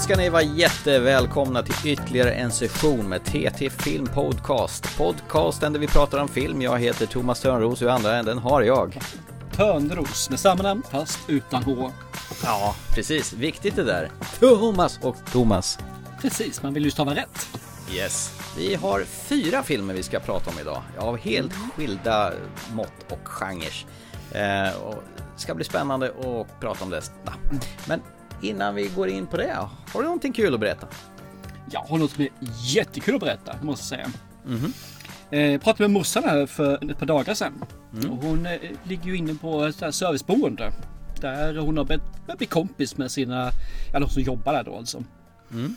Ska ni vara jättevälkomna till ytterligare en session med TT Film Podcast. Podcasten där vi pratar om film. Jag heter Thomas Törnros och i andra änden har jag. Törnros med samma namn fast utan H. Ja, precis. Viktigt det där. Thomas och Thomas. Precis, man vill ju stava rätt. Yes. Vi har fyra filmer vi ska prata om idag. Av helt skilda mått och genrer. Eh, och det ska bli spännande att prata om detta. Men innan vi går in på det, har du någonting kul att berätta? Jag har något som är jättekul att berätta, måste jag säga. Mm -hmm. eh, pratade med morsan här för ett par dagar sedan. Mm. Och hon eh, ligger ju inne på ett serviceboende. Där hon har börjat bli kompis med sina, ja de som jobbar där då alltså. Mm.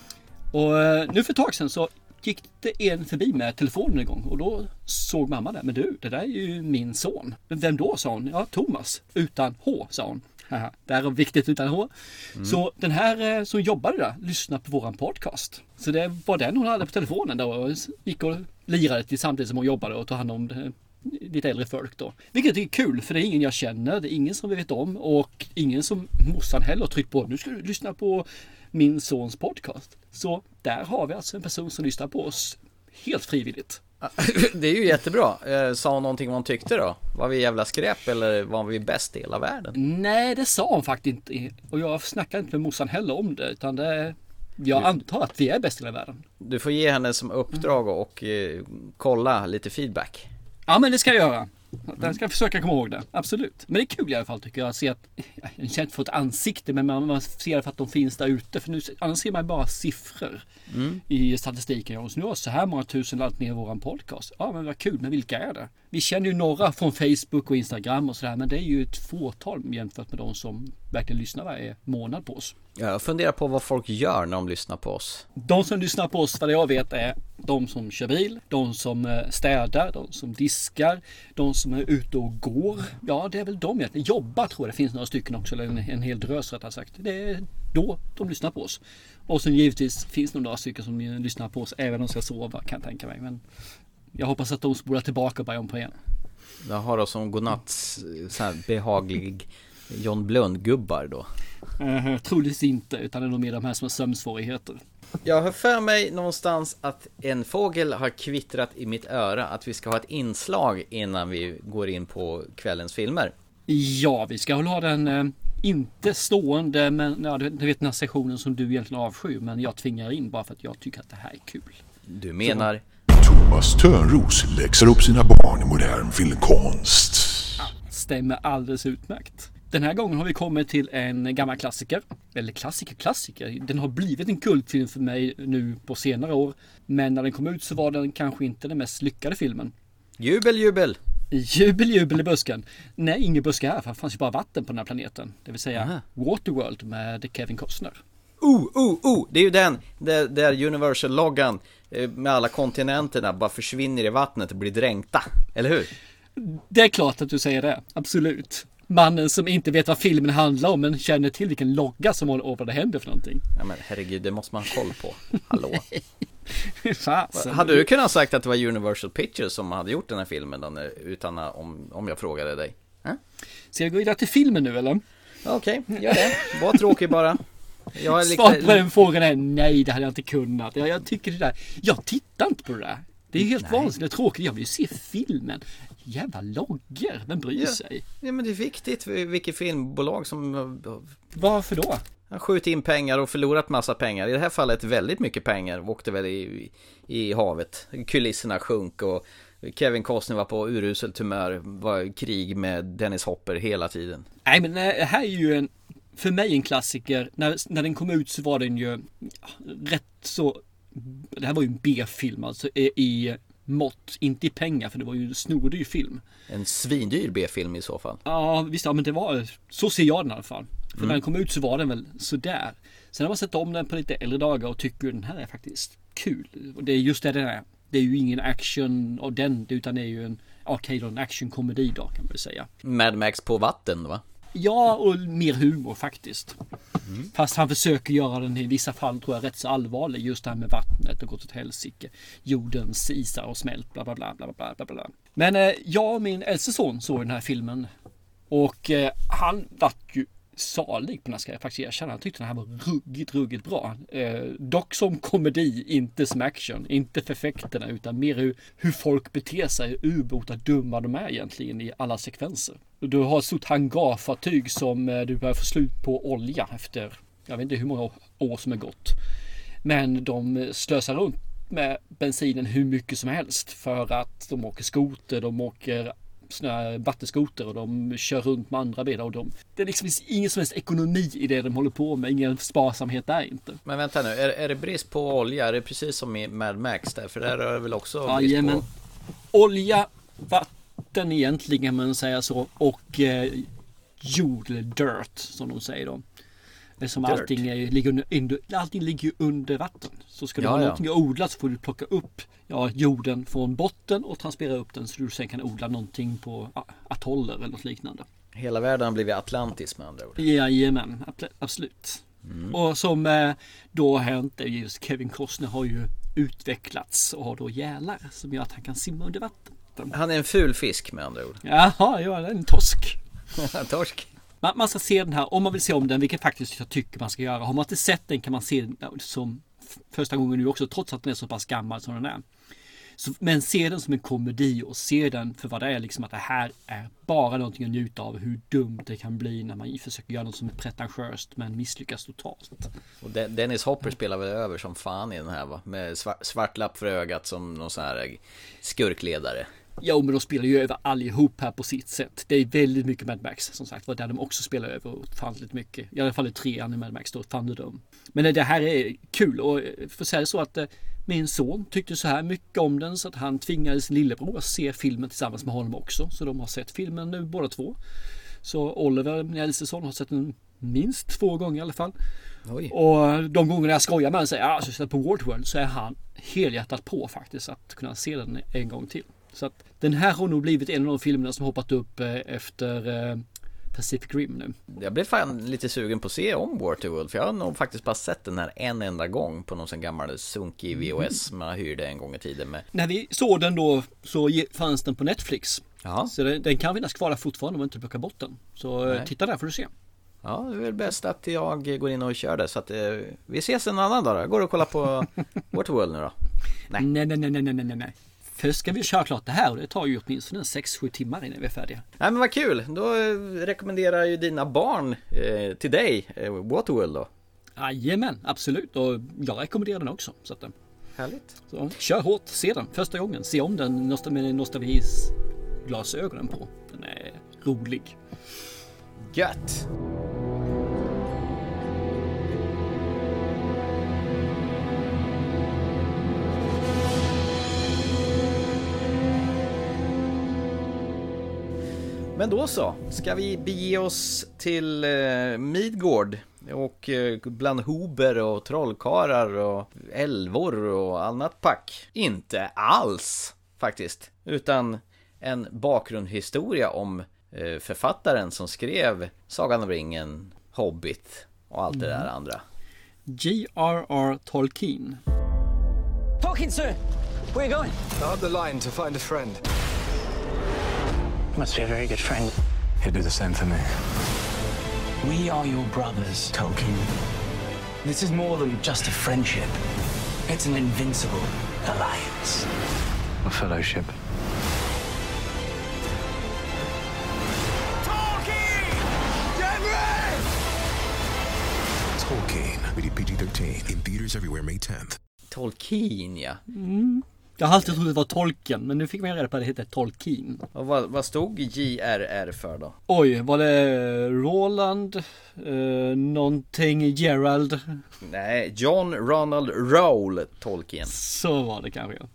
Och eh, nu för ett tag sedan så gick det en förbi med telefonen igång och då såg mamma det. Men du, det där är ju min son. Men vem då? sa hon. Ja, Thomas. Utan H, sa hon. Haha, det här är viktigt utan H. Mm. Så den här eh, som jobbade där lyssnade på våran podcast. Så det var den hon hade på telefonen då och gick och lirade till samtidigt som hon jobbade och tog hand om det, lite äldre folk då. Vilket är kul för det är ingen jag känner, det är ingen som vi vet om och ingen som morsan heller tryckt på. Nu ska du lyssna på min sons podcast. Så där har vi alltså en person som lyssnar på oss helt frivilligt. Det är ju jättebra. Eh, sa hon någonting vad hon tyckte då? Var vi jävla skräp eller var vi bäst i hela världen? Nej, det sa hon faktiskt inte. Och jag snackade inte med morsan heller om det. Utan det, jag antar att vi är bäst i hela världen. Du får ge henne som uppdrag och eh, kolla lite feedback. Ja, men det ska jag göra. Den ska försöka komma ihåg det, absolut. Men det är kul i alla fall tycker jag att se att, jag känner inte få ett ansikte men man, man ser för att de finns där ute. För nu, annars ser man bara siffror mm. i statistiken. Och så nu har så här många tusen laddat ner våran podcast. Ja men vad kul, men vilka är det? Vi känner ju några från Facebook och Instagram och sådär men det är ju ett fåtal jämfört med de som verkligen lyssnar varje månad på oss. Jag funderar på vad folk gör när de lyssnar på oss. De som lyssnar på oss, vad jag vet, är de som kör bil, de som eh, städar, de som diskar, de som är ute och går. Ja, det är väl de egentligen. Jobbar tror jag det finns några stycken också, eller en, en hel drös rättare sagt. Det är då de lyssnar på oss. Och sen givetvis finns det några stycken som lyssnar på oss även om de ska sova kan jag tänka mig. Men jag hoppas att de spolar tillbaka om på igen. Jag har då som godnatt så här behaglig John Blund-gubbar då? Uh, troligtvis inte, utan det är nog mer de här som har sömnsvårigheter. Jag har för mig någonstans att en fågel har kvittrat i mitt öra att vi ska ha ett inslag innan vi går in på kvällens filmer. Ja, vi ska väl ha den eh, inte stående, men ja, du vet den här sessionen som du egentligen avskyr, men jag tvingar in bara för att jag tycker att det här är kul. Du menar? Så. Thomas Törnros läxar upp sina barn i modern filmkonst. Ja, stämmer alldeles utmärkt. Den här gången har vi kommit till en gammal klassiker. Eller klassiker, klassiker. Den har blivit en kultfilm för mig nu på senare år. Men när den kom ut så var den kanske inte den mest lyckade filmen. Jubel, jubel! Jubel, jubel i busken. Nej, ingen buske här för det fanns ju bara vatten på den här planeten. Det vill säga Aha. Waterworld med Kevin Costner. Oh, oh, oh! Det är ju den, där, där Universal-loggan med alla kontinenterna bara försvinner i vattnet och blir dränkta. Eller hur? Det är klart att du säger det, absolut mannen som inte vet vad filmen handlar om men känner till vilken logga som håller vad det händer för någonting. Ja men herregud, det måste man ha koll på. Hallå. Fasen. Hade du kunnat sagt att det var Universal Pictures som hade gjort den här filmen då, utan om, om jag frågade dig? Äh? Ska vi gå vidare till filmen nu eller? Okej, okay, gör det. Var tråkig bara. Jag är Svaret på den frågan är nej, det hade jag inte kunnat. Jag, jag tycker det där, jag tittar inte på det där. Det är helt vansinnigt tråkigt. Jag vill ju se filmen. Jävla loggor, vem bryr sig? Ja men det är viktigt vilket filmbolag som Varför då? Har skjutit in pengar och förlorat massa pengar. I det här fallet väldigt mycket pengar. Åkte väl i, i havet. Kulisserna sjunk och Kevin Costner var på uruselt humör. Var krig med Dennis Hopper hela tiden. Nej men det här är ju en, för mig en klassiker. När, när den kom ut så var den ju rätt så det här var ju en B-film alltså i mått, inte i pengar för det var ju en snordyr film. En svindyr B-film i så fall. Ja visst, ja men det var, så ser jag den i alla fall. För mm. när den kom ut så var den väl sådär. Sen har man sett om den på lite äldre dagar och tycker den här är faktiskt kul. Och det är just det den är. Det är ju ingen action av den utan det är ju en, okej okay, en actionkomedi då kan man väl säga. Mad Max på vatten va? Ja, och mer humor faktiskt. Mm. Fast han försöker göra den i vissa fall tror jag rätt så allvarlig. Just det här med vattnet och gått åt helsike. Jordens isar och smält bla bla bla bla bla bla bla. Men eh, jag och min äldste son såg den här filmen. Och eh, han vart ju salig på den här ska jag faktiskt erkänna. Jag tyckte den här var ruggigt, ruggigt bra. Eh, dock som komedi, inte som action. Inte för effekterna utan mer hur, hur folk beter sig, ubåtar dumma de är egentligen i alla sekvenser. Du har ett stort hangarfartyg som eh, du börjar få slut på olja efter, jag vet inte hur många år som är gått. Men de slösar runt med bensinen hur mycket som helst för att de åker skoter, de åker såna vattenskoter och de kör runt med andra bilar och de, det liksom finns ingen som helst ekonomi i det de håller på med, ingen sparsamhet där inte. Men vänta nu, är, är det brist på olja? Är det precis som i Mad Max där? För där är det väl också ja, brist på... Olja, vatten egentligen man säga så och eh, jord eller dirt som de säger då. Som Dirt. allting, är, ligger under, under, allting ligger under vatten. Så ska du Ja, ha ja. någonting att odla så får du plocka upp ja, jorden från botten och transportera upp den så du sen kan odla någonting på atoller eller något liknande. Hela världen har blivit Atlantis med andra ord. Jajamän, ab- absolut. Mm. Och som eh, då har hänt är just Kevin Costner har ju utvecklats och har då gälar som gör att han kan simma under vatten. Han är en ful fisk med andra ord. Jaha, ja, en torsk. Torsk. Man, man ska se den här om man vill se om den, vilket faktiskt jag tycker man ska göra. Har man inte sett den kan man se den som första gången nu också, trots att den är så pass gammal som den är. Så, men se den som en komedi och se den för vad det är, liksom att det här är bara någonting att njuta av. Hur dumt det kan bli när man försöker göra något som är pretentiöst men misslyckas totalt. Och Dennis Hopper spelar väl över som fan i den här va? Med svart, svart lapp för ögat som någon sån här skurkledare. Jo, men de spelar ju över allihop här på sitt sätt. Det är väldigt mycket Mad Max som sagt var där de också spelar över ofantligt mycket. I alla fall i trean i Mad Max då, Thunderdome. Men det här är kul och eh, för att säga så att eh, min son tyckte så här mycket om den så att han tvingade sin lillebror att se filmen tillsammans med honom också. Så de har sett filmen nu båda två. Så Oliver, min äldste son, har sett den minst två gånger i alla fall. Oj. Och de gångerna jag skojar med honom och säger att jag ska på Waterworld så är han helhjärtat på faktiskt att kunna se den en gång till. Så att den här har nog blivit en av de filmerna som hoppat upp eh, efter eh, Pacific Rim nu. Jag blev fan lite sugen på att se om Waterworld För jag har nog faktiskt bara sett den här en enda gång På någon sån gammal sunkig VHS Man hyrde en gång i tiden med När vi såg den då så fanns den på Netflix. Ja, Så den, den kan finnas kvar fortfarande om man inte plockar bort den. Så eh, Nej. titta där får du se. ja det är väl bäst att jag går in och kör det Så att eh, vi ses en annan dag då går och kollar på Waterworld nu då. Nej, nej, nej, nej, nej, nej, nej. Först ska vi köra klart det här och det tar ju åtminstone 6-7 timmar innan vi är färdiga. Nej men vad kul, då eh, rekommenderar ju dina barn eh, till dig eh, Waterworld då Jajamän, absolut. Och jag rekommenderar den också. Så, att, Härligt så kör hårt, se den första gången. Se om den med nostalgis glasögonen på. Den är rolig. Gött! Men då så, ska vi bege oss till eh, Midgård och eh, bland hober och trollkarlar och älvor och annat pack. Inte alls faktiskt, utan en bakgrundshistoria om eh, författaren som skrev Sagan om ringen, Hobbit och allt det där andra. J.R.R. Tolkien. Talking, sir. Where you going? Up the line to find a friend. Must be a very good friend. He'd do the same for me. We are your brothers, Tolkien. This is more than just a friendship. It's an invincible alliance. A fellowship. Tolkien. Tolkien. Rated PG-13. In theaters everywhere May 10th. Tolkien ja. Mm-hmm. Jag har alltid trott det var Tolkien, men nu fick man reda på att det heter Tolkien. Och vad, vad stod JRR för då? Oj, var det Roland? Eh, någonting Gerald? Nej, John Ronald Rowell Tolkien. Så var det kanske. ja.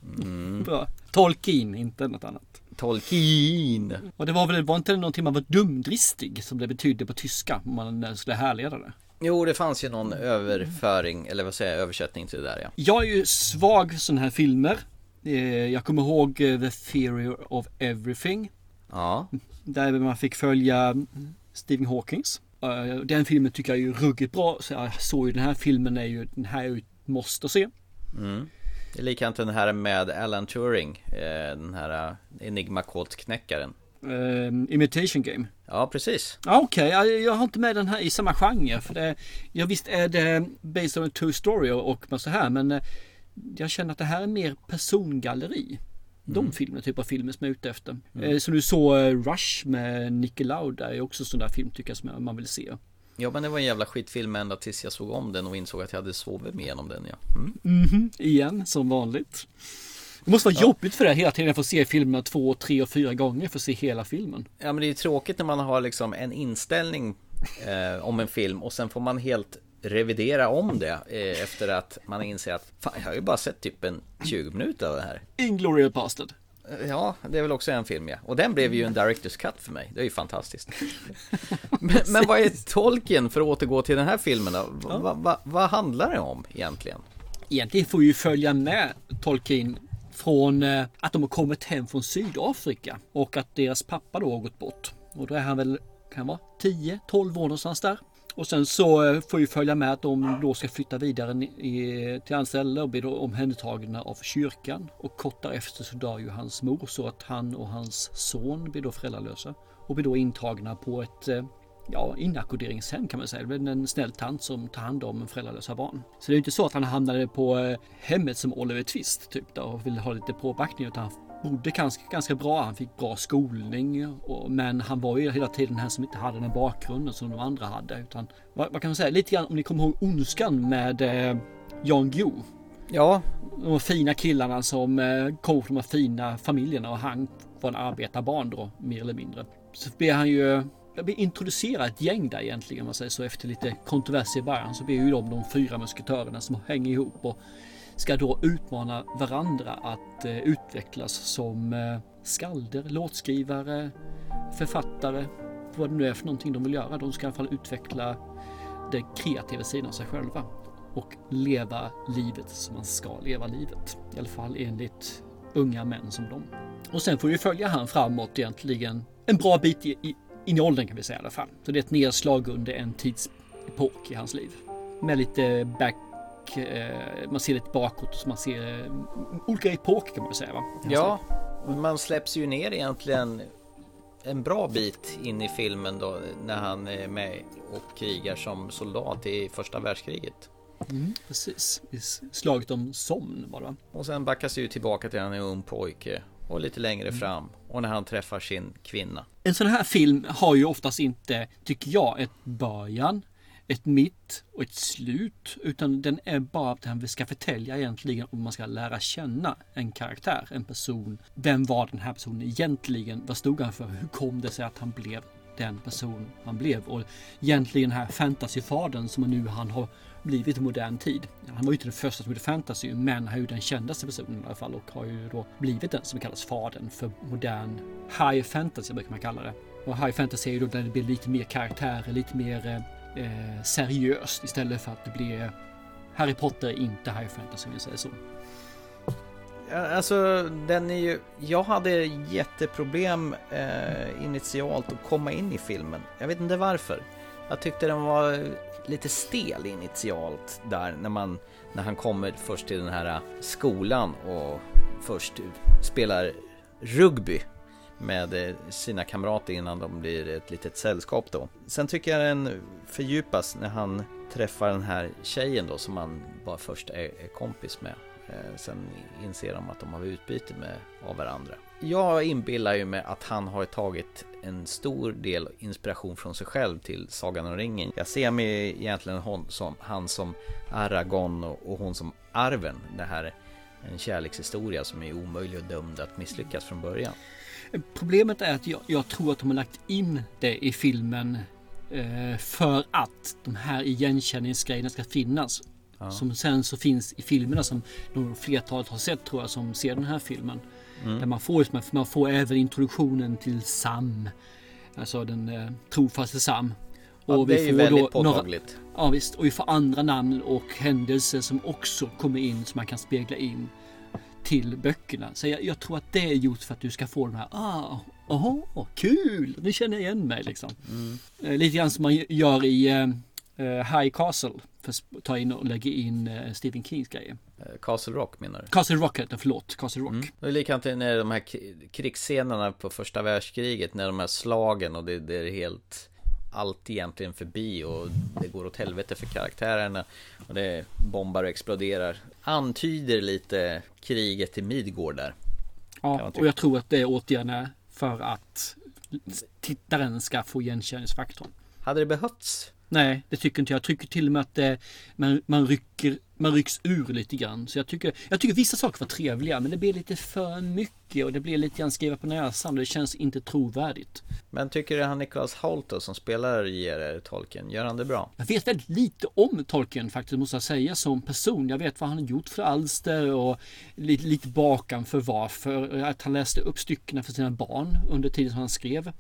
Bra. Tolkien, inte något annat. Tolkien. Och det var väl, var inte någonting man var dumdristig som det betydde på tyska om man skulle härleda det? Jo, det fanns ju någon överföring, eller vad säger jag, översättning till det där ja. Jag är ju svag för sådana här filmer. Eh, Jag kommer ihåg eh, The Theory of Everything. Ja, Där man fick följa Stephen Hawkings. Eh, Den filmen tycker jag är ruggigt bra. Så jag såg ju den här filmen är ju, den här är ju måste se. det är likadant den här med Alan Turing, den här eh, Enigma Kodsknäckaren. eh, Imitation Game. Ja, precis. Ja, Okej, jag, jag har inte med den här i samma genre. För det, ja, visst är det based on a true story och, och så här. Men jag känner att det här är mer persongalleri. De filmer, typ av filmer som jag är ute efter. Eh, som du såg eh, Rush med Nicky Lauda är också sån där film tycker jag som man vill se. Ja, men det var en jävla skitfilm ända tills jag såg om den och insåg att jag hade sovit med genom den, ja. Mm. Mhm, igen, som vanligt. Det måste vara jobbigt för dig hela tiden att få se filmerna två, tre och fyra gånger för att se hela filmen. Ja, men det är tråkigt när man har liksom en inställning eh, om en film och sen får man helt revidera om det eh, efter att man inser att fan, jag har ju bara sett typ en 20 minuter av det här. Inglourious Bastard. Eh, Ja, det är väl också en film ja. Och den blev ju en director's cut för mig. Det är ju fantastiskt. men, men vad är tolken för att återgå till den här filmen då? Va, va, va, vad handlar det om egentligen? Egentligen får vi ju följa med Tolkien från eh, att de har kommit hem från Sydafrika och att deras pappa då har gått bort. Och då är han väl, kan vara 10-12 år någonstans där. Och sen så eh, får vi följa med att de då ska flytta vidare i, till hans ställe och blir då omhändertagna av kyrkan. Och kort därefter så dör ju hans mor så att han och hans son blir då föräldralösa. Och blir då intagna på ett eh, ja, inackorderingshem kan man säga. Det är en snäll tant som tar hand om föräldralösa barn. Så det är ju inte så att han hamnade på eh, hemmet som Oliver Twist typ där och ville ha lite påbackning utan han bodde ganska, ganska bra. Han fick bra skolning och, men han var ju hela tiden den här som inte hade den bakgrunden som de andra hade. Utan, vad, vad kan man säga? Lite grann om ni kommer ihåg Ondskan med eh, Jan Guillou. Ja, De fina killarna som eh, kom från de här fina familjerna och han var en arbetarbarn då mer eller mindre. Så blir han ju blir introducerad ett gäng där egentligen om man säger så efter lite kontrovers i början så blir ju de de fyra musketörerna som hänger ihop och ska då utmana varandra att eh, utvecklas som eh, skalder, låtskrivare, författare, vad det nu är för någonting de vill göra. De ska i alla fall utveckla den kreativa sidan av sig själva och leva livet som man ska leva livet. I alla fall enligt unga män som dem. Och sen får vi följa han framåt egentligen en bra bit i, i, in i åldern kan vi säga i alla fall. Så det är ett nedslag under en tidsepok i hans liv. Med lite back eh, man ser lite bakåt så man ser eh, olika epoker kan man säga va? Ja, man släpps ju ner egentligen en bra bit in i filmen då när han är med och krigar som soldat i första världskriget. Mm, precis. Slaget om Somn var det va? Och sen backas det ju tillbaka till han är ung pojke och lite längre fram och när han träffar sin kvinna. En sån här film har ju oftast inte, tycker jag, ett början, ett mitt och ett slut. Utan den är bara att den ska förtälja egentligen om man ska lära känna en karaktär, en person. Vem var den här personen egentligen? Vad stod han för? Hur kom det sig att han blev den person han blev? Och egentligen den här fantasyfadern som nu han har blivit i modern tid. Han var ju inte den första som gjorde fantasy, men han är ju den kändaste personen i alla fall och har ju då blivit den som kallas fadern för modern high fantasy brukar man kalla det. Och high fantasy är ju då där det blir lite mer karaktärer, lite mer eh, eh, seriöst istället för att det blir Harry Potter inte high fantasy om jag säger så. Alltså den är ju, jag hade jätteproblem eh, initialt att komma in i filmen. Jag vet inte varför. Jag tyckte den var lite stel initialt där när man när han kommer först till den här skolan och först spelar rugby med eh, sina kamrater innan de blir ett litet sällskap då. Sen tycker jag den fördjupas när han träffar den här tjejen då som han bara först är, kompis med. Eh, sen inser de att de har utbyte med av varandra. Jag inbillar ju mig att han har tagit en stor del inspiration från sig själv till Sagan om ringen. Jag ser mig egentligen hon som, han som Aragorn och, och hon som Arven. Det här är en kärlekshistoria som är omöjlig och dömd att misslyckas från början. Problemet är att jag, jag tror att de har lagt in det i filmen eh, för att de här igenkänningsgrejerna ska finnas. Som sen så finns i filmerna som nog flertalet har sett tror jag som ser den här filmen. Där man får, man får även introduktionen till Sam. Alltså den eh, trofaste Sam. Ja, det är ju väldigt påtagligt. ja visst, och vi får andra namn och händelser som också kommer in som man kan spegla in till böckerna. Så jag, jag tror att det är gjort för att du ska få de här, ah, aha, kul, nu känner jag igen mig liksom. Eh, lite grann som man gör i eh, High Castle. för att ta in och lägga in eh, Stephen Kings grejer. Castle Rock menar du? Castle Rock heter förlåt. Castle Rock. Mm. Det är likadant när de här krigsscenerna på första världskriget, när de här slagen och det, det är helt allt egentligen förbi och det går åt helvete för karaktärerna och det bombar och exploderar. Antyder lite kriget i Midgård där. Ja, och jag tror att det är åtgärderna för att tittaren ska få igenkänningsfaktorn. Hade det behövts? Nej, det tycker inte jag. Jag tycker till och med att det, man, man, rycker, man rycks ur lite grann. Så jag tycker, jag tycker vissa saker var trevliga men det blir lite för mycket och det blir lite grann skriva på näsan och det känns inte trovärdigt. Men tycker du han Nicholas Hoult då, som spelar J.R.R. Tolkien, gör han det bra? Jag vet väldigt lite om Tolkien faktiskt måste jag säga som person. Jag vet vad han har gjort för alster och lite, lite bakan för varför. Att han läste upp styckena för sina barn under tiden som han skrev.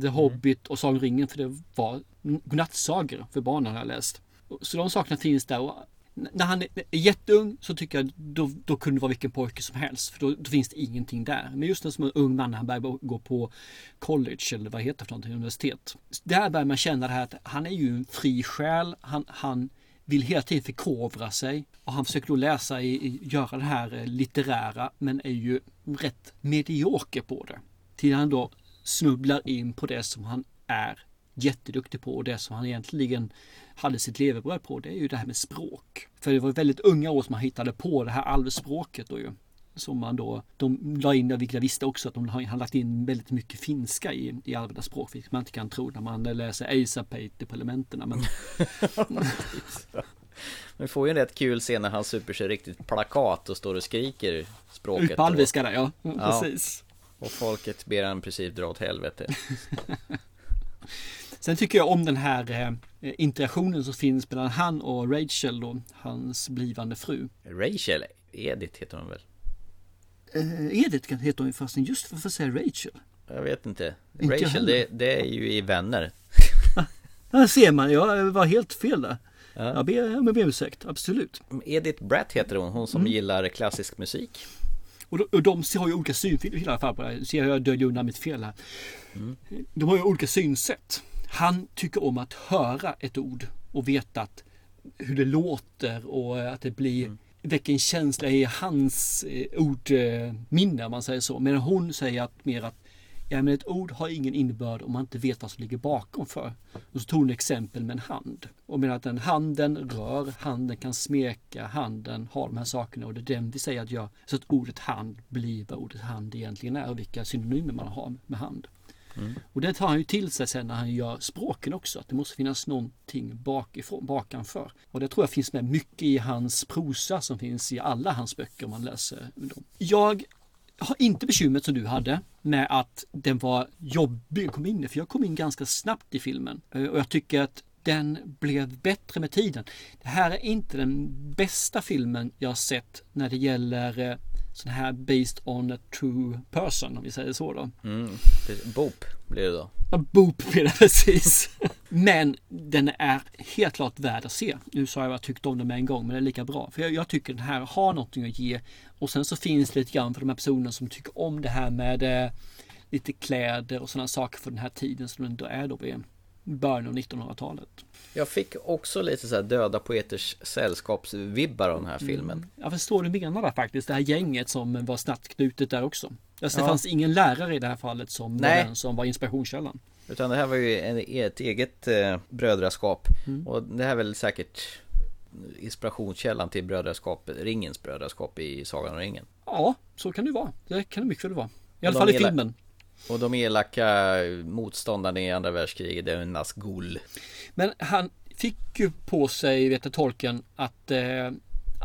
The Hobbit och Sagan ringen för det var godnattsagor för barnen har jag läst. Så de sakerna finns där. Och när han är jätteung så tycker jag då, då kunde det vara vilken pojke som helst. För då, då finns det ingenting där. Men just när som en ung man när han börjar gå på college eller vad heter det för någonting, universitet. Där börjar man känna det här att han är ju en fri själ. Han, han vill hela tiden förkovra sig. Och han försöker då läsa, i, i, göra det här eh, litterära men är ju rätt medioker på det. Till han då snubblar in på det som han är jätteduktig på och det som han egentligen hade sitt levebröd på det är ju det här med språk. För det var väldigt unga år som han hittade på det här alvspråket då ju. Som man då, de la in, vilket jag visste också, att de har lagt in väldigt mycket finska i, i alvernas språk. Vilket man inte kan tro när man läser Aesopate på elementerna. Men Vi får ju en rätt kul scen när han super sig riktigt plakat och står och skriker språket. ut på alviska där ja. ja. Precis. Och, folket ber han i princip dra åt helvete. Sen tycker jag om den här eh, interaktionen som finns mellan han och Rachel då, hans blivande fru. Rachel, Edith heter hon väl? Eh, Edith heter hon ju förresten, just för att säga Rachel. Jag vet inte. Inte Rachel, det, det är ju i Vänner. Där ser man, jag var helt fel där. Ja. Jag ber om ursäkt, absolut. Edith Bratt heter hon, hon som Mm. gillar klassisk musik. Och de, och de har ju olika synfilmer i alla fall på det här. Ser jag döljer undan mitt fel här. De har ju olika synsätt. Han tycker om att höra ett ord och veta att, hur det låter och att det blir väcker en känsla i hans eh, ordminne om man säger så. Medan hon säger att mer att ja, men ett ord har ingen innebörd om man inte vet vad som ligger bakom för. Och så tog hon exempel med en hand. Och menar att den handen rör, handen kan smeka, handen har de här sakerna och det är den vi säger att gör så att ordet hand blir vad ordet hand egentligen är och vilka synonymer man har med hand. Och det tar han ju till sig sen när han gör språken också, att det måste finnas någonting bakifrån, bakanför. Och det tror jag finns med mycket i hans prosa som finns i alla hans böcker om man läser dem. Jag har inte bekymret som du hade med att den var jobbig att komma in i, för jag kom in ganska snabbt i filmen. Eh, och jag tycker att den blev bättre med tiden. Det här är inte den bästa filmen jag har sett när det gäller eh, sån här based on a true person, om vi säger så då. Mm. Boop blir det då. Ja, Boop blir det precis. Men den är helt klart värd att se. Nu sa jag att jag tyckte om den med en gång, men det är lika bra. För jag, jag tycker den här har någonting att ge. Och sen så finns det lite grann för de här personerna som tycker om det här med eh, lite kläder och sådana saker för den här tiden som den då är då i början av 1900-talet. Jag fick också lite så döda poeters sällskapsvibbar av den här filmen. Jag förstår du menar där faktiskt. Det här gänget som var snabbt knutet där också. Alltså, det Ja. fanns ingen lärare i det här fallet som Nej. var den som var inspirationskällan. Utan det här var ju ett eget eh, brödraskap. Mm. Och det här är väl säkert inspirationskällan till brödraskap, ringens brödraskap i Sagan om ringen. Ja, så kan det vara. Det kan det mycket väl vara. I alla fall i filmen. Och de elaka motståndarna i andra världskriget, är en Nazgul. Men han fick ju på sig, vet jag tolken, att eh,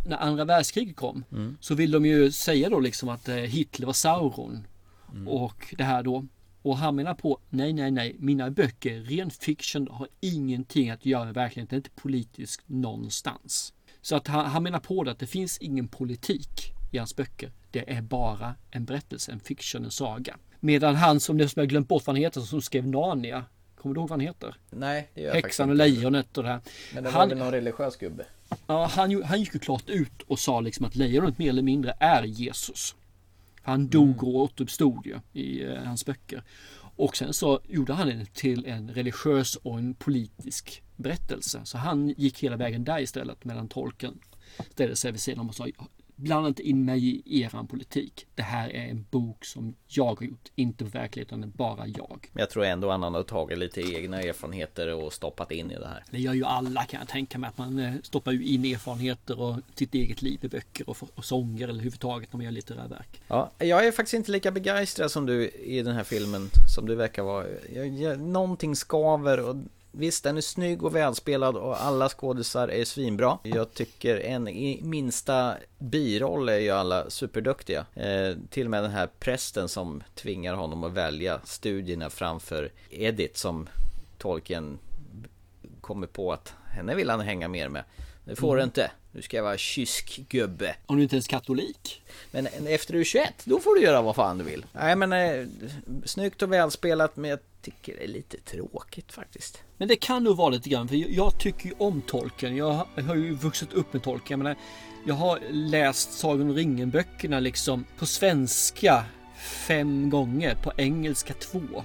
när andra världskriget kom så vill de ju säga då liksom att eh, Hitler var Sauron. Och det här då. Och han menar på, nej, nej, nej, mina böcker, ren fiction, har ingenting att göra med verkligheten, det är inte politiskt någonstans. Så att han, han menar på det att det finns ingen politik i hans böcker. Det är bara en berättelse, en fiction, en saga. Medan han som, det som jag glömt bort vad han heter, som skrev Narnia, kommer du ihåg vad han heter? Nej, det gör jag faktiskt Häxan och lejonet och det här. Men det var Han- väl någon religiös gubbe? Ja, han, han gick ju klart ut och sa liksom att lejonet mer eller mindre är Jesus. Han dog och återuppstod ju i eh, hans böcker. Och sen så gjorde han den till en religiös och en politisk berättelse. Så han gick hela vägen där istället medan tolken ställde sig vid sidan om och sa Blanda inte in mig i eran politik. Det här är en bok som jag har gjort, inte verkligheten, bara jag. Men jag tror ändå han har tagit lite egna erfarenheter och stoppat in i det här. Det gör ju alla kan jag tänka mig, att man eh, stoppar ju in erfarenheter och sitt eget liv i böcker och, och sånger eller överhuvudtaget när man gör litterära verk. Ja, jag är faktiskt inte lika begeistrad som du i den här filmen som du verkar vara. Jag, jag, någonting skaver och Visst, den är snygg och välspelad och alla skådisar är svinbra. Jag tycker en i minsta biroll är ju alla superduktiga. Eh, till och med den här prästen som tvingar honom att välja studierna framför Edith som tolken kommer på att henne vill han hänga mer med. Det får mm. du inte. Nu ska jag vara kysk gubbe. Om du inte ens katolik. Men efter du är 21, då får du göra vad fan du vill. Nej men eh, snyggt och välspelat men jag tycker det är lite tråkigt faktiskt. Men det kan nog vara lite grann, för jag tycker ju om tolken. Jag har ju vuxit upp med tolken. Jag, menar, jag har läst Sagan om ringen-böckerna liksom på svenska fem gånger, på engelska två.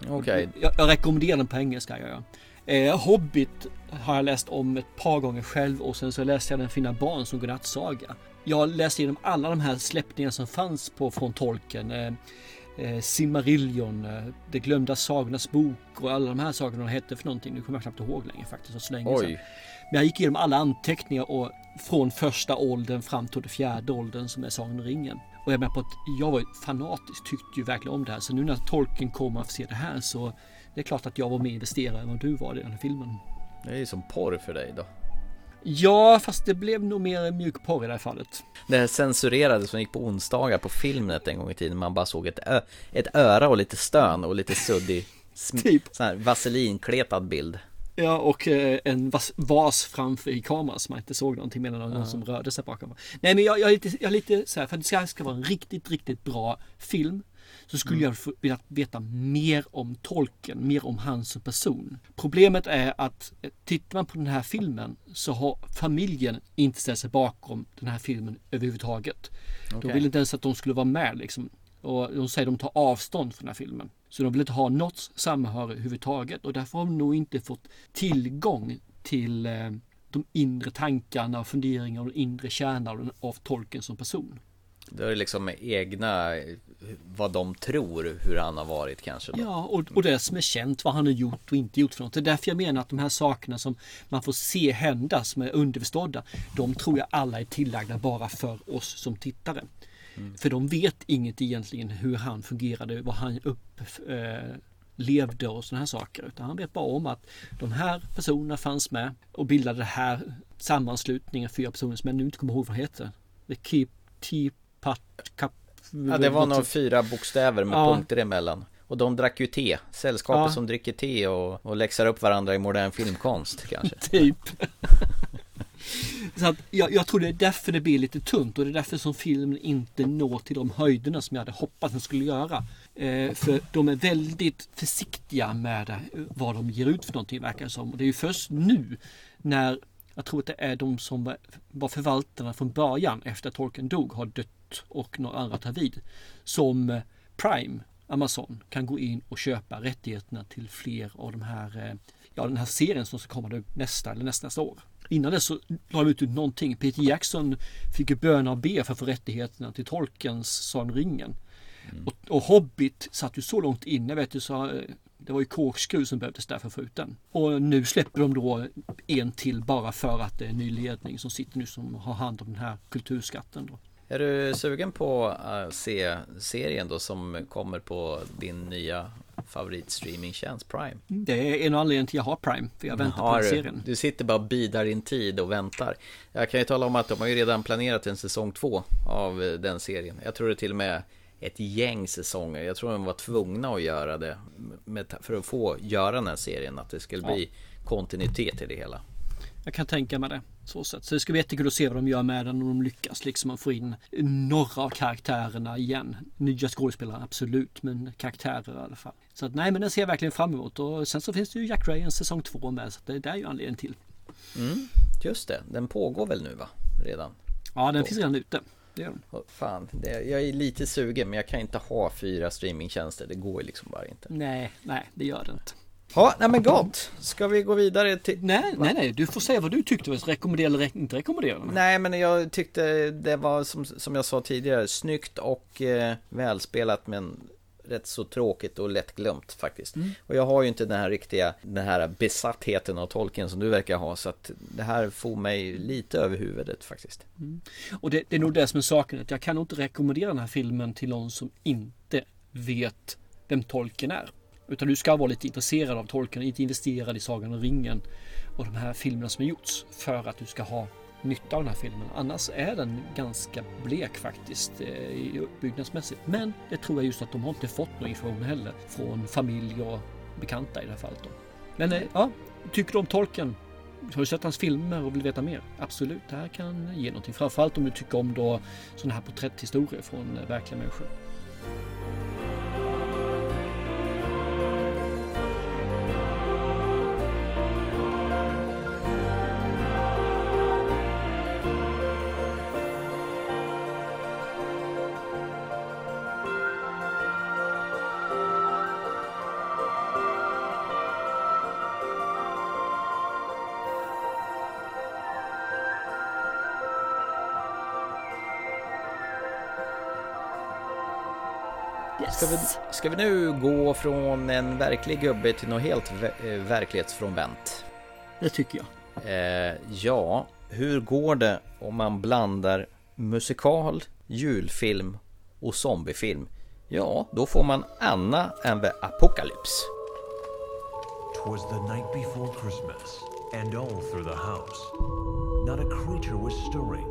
Okej. Okay. Jag, jag, rekommenderar den på engelska. Jag, eh, Hobbit har jag läst om ett par gånger själv och sen så läste jag Den fina barn som godnattsaga. Jag läste igenom alla de här släppningarna som fanns på från tolken. Eh, eh, Silmarillion, eh, Det glömda sagornas bok och alla de här sakerna de hette för någonting. Nu kommer jag knappt ihåg längre faktiskt. Så länge Oj. Sedan. Men jag gick igenom alla anteckningar och från första åldern fram till den fjärde åldern som är Sagan ringen. Och jag menar på att jag var fanatisk, tyckte ju verkligen om det här. Så nu när tolken kommer att se det här så det är klart att jag var mer investerad än vad du var i den här filmen. Det är ju som porr för dig då. Ja, fast det blev nog mer mjukporr i det här fallet. Det här censurerades som gick på onsdagar på Filmnet en gång i tiden. Man bara såg ett, ö- ett öra och lite stön och lite suddig typ. sån här vaselinkletad bild. Ja, och eh, en vas, vas framför i kameran så man inte såg någonting medan någon ja. som rörde sig bakom. Nej, men jag, jag, är lite, jag är lite så här, för att det ska, ska vara en riktigt, riktigt bra film så skulle mm. jag vilja veta mer om tolken, mer om han som person. Problemet är att eh, tittar man på den här filmen så har familjen inte ställt sig bakom den här filmen överhuvudtaget. Okay. De vill inte ens att de skulle vara med liksom. Och de säger att de tar avstånd från den här filmen. Så de vill inte ha något samhörighet överhuvudtaget och därför har de nog inte fått tillgång till eh, de inre tankarna och funderingarna och den inre kärnan av tolken som person. Det är liksom egna vad de tror hur han har varit kanske. Då. Ja, och, och det som är känt vad han har gjort och inte gjort för något. Det är därför jag menar att de här sakerna som man får se hända som är underförstådda. De tror jag alla är tillagda bara för oss som tittare. Mm. För de vet inget egentligen hur han fungerade, vad han upplevde eh, och sådana här saker. Utan han vet bara om att de här personerna fanns med och bildade det här sammanslutningen, fyra personer som jag nu inte kommer ihåg vad heter. The Keep Tea Pat Cup Ja, det var nog fyra bokstäver med ja. punkter emellan. Och de drack ju te. Sällskapet ja. som dricker te och, och läxar upp varandra i modern filmkonst kanske. typ. Så att jag, jag, tror det är därför det blir lite tunt och det är därför som filmen inte når till de höjderna som jag hade hoppats den skulle göra. Eh, för de är väldigt försiktiga med vad de ger ut för någonting verkar det som. Och det är ju först nu när jag tror att det är de som var förvaltarna från början efter att Tolkien dog har dött och några andra tar vid. Som eh, Prime, Amazon, kan gå in och köpa rättigheterna till fler av de här, eh, ja den här serien som ska komma nästa eller nästa, nästa år. Innan det så la de ut någonting. Peter Jackson fick ju böna och be för att få rättigheterna till Tolkens Sagan ringen. Mm. Och, och, Hobbit satt ju så långt inne vet du så eh, det var ju korkskruv som behövdes där för att få ut den. Och nu släpper de då en till bara för att det är en ny ledning som sitter nu som har hand om den här kulturskatten. Då. Är du sugen på att se serien då som kommer på din nya favoritstreamingtjänst Prime? Det är en anledning till att jag har Prime, för jag väntar har, på serien. Du sitter bara och bidar din tid och väntar. Jag kan ju tala om att de har ju redan planerat en säsong två av den serien. Jag tror det till och med ett gäng säsonger. Jag tror de var tvungna att göra det för att få göra den här serien. Att det skulle bli ja. kontinuitet i det hela. Jag kan tänka mig det. Så, sätt. så det ska bli jättekul att se vad de gör med den om de lyckas liksom få in några av karaktärerna igen. Nya skådespelare absolut, men karaktärer i alla fall. Så att nej, men den ser jag verkligen fram emot och sen så finns det ju Jack Ryan säsong två med så det, det är ju anledningen till. Mm, just det, den pågår väl nu va? Redan? Ja, den finns redan ute. det är den. Åh, Fan, det, jag är lite sugen men jag kan inte ha fyra streamingtjänster. Det går ju liksom bara inte. Nej, nej, det gör det inte. Ja, nej men gott. Ska vi gå vidare till... Nej, nej, nej, du får säga vad du tyckte. Rekommendera eller inte rekommendera. Nej, men jag tyckte det var som, som jag sa tidigare, snyggt och eh, välspelat men rätt så tråkigt och lättglömt faktiskt. Och jag har ju inte den här riktiga, den här besattheten av tolken som du verkar ha så att det här får mig lite över huvudet faktiskt. Och det, det är nog det som är saken. Att jag kan nog inte rekommendera den här filmen till någon som inte vet vem tolken är. Utan du ska vara lite intresserad av tolken, inte investerad i Sagan om ringen och de här filmerna som har gjorts för att du ska ha nytta av den här filmen. Annars är den ganska blek faktiskt eh, uppbyggnadsmässigt. Men det tror jag just att de har inte fått någon information heller från familj och bekanta i det här fallet. Då. Men eh, ja, tycker du om tolken? Har du sett hans filmer och vill veta mer? Absolut, det här kan ge någonting. Framförallt om du tycker om då sådana här porträtthistorier från eh, verkliga människor. Ska vi, nu gå från en verklig gubbe till något helt ver- eh, verklighetsfrånvänt? Det tycker jag. Eh, ja, hur går det om man blandar musikal, julfilm och zombiefilm? Ja, då får man Anna and the Apocalypse. Twas the night before Christmas, and all through the house, not a creature was stirring,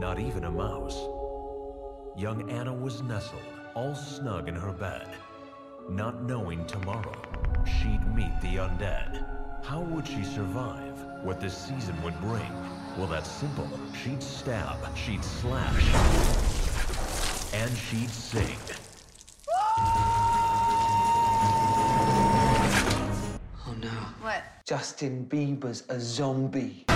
not even a mouse. Young Anna was nestled, all snug in her bed, not knowing tomorrow she'd meet the undead. How would she survive? What this season would bring? Well, that's simple. She'd stab, she'd slash, and she'd sing. Oh no. What? Justin Bieber's a zombie.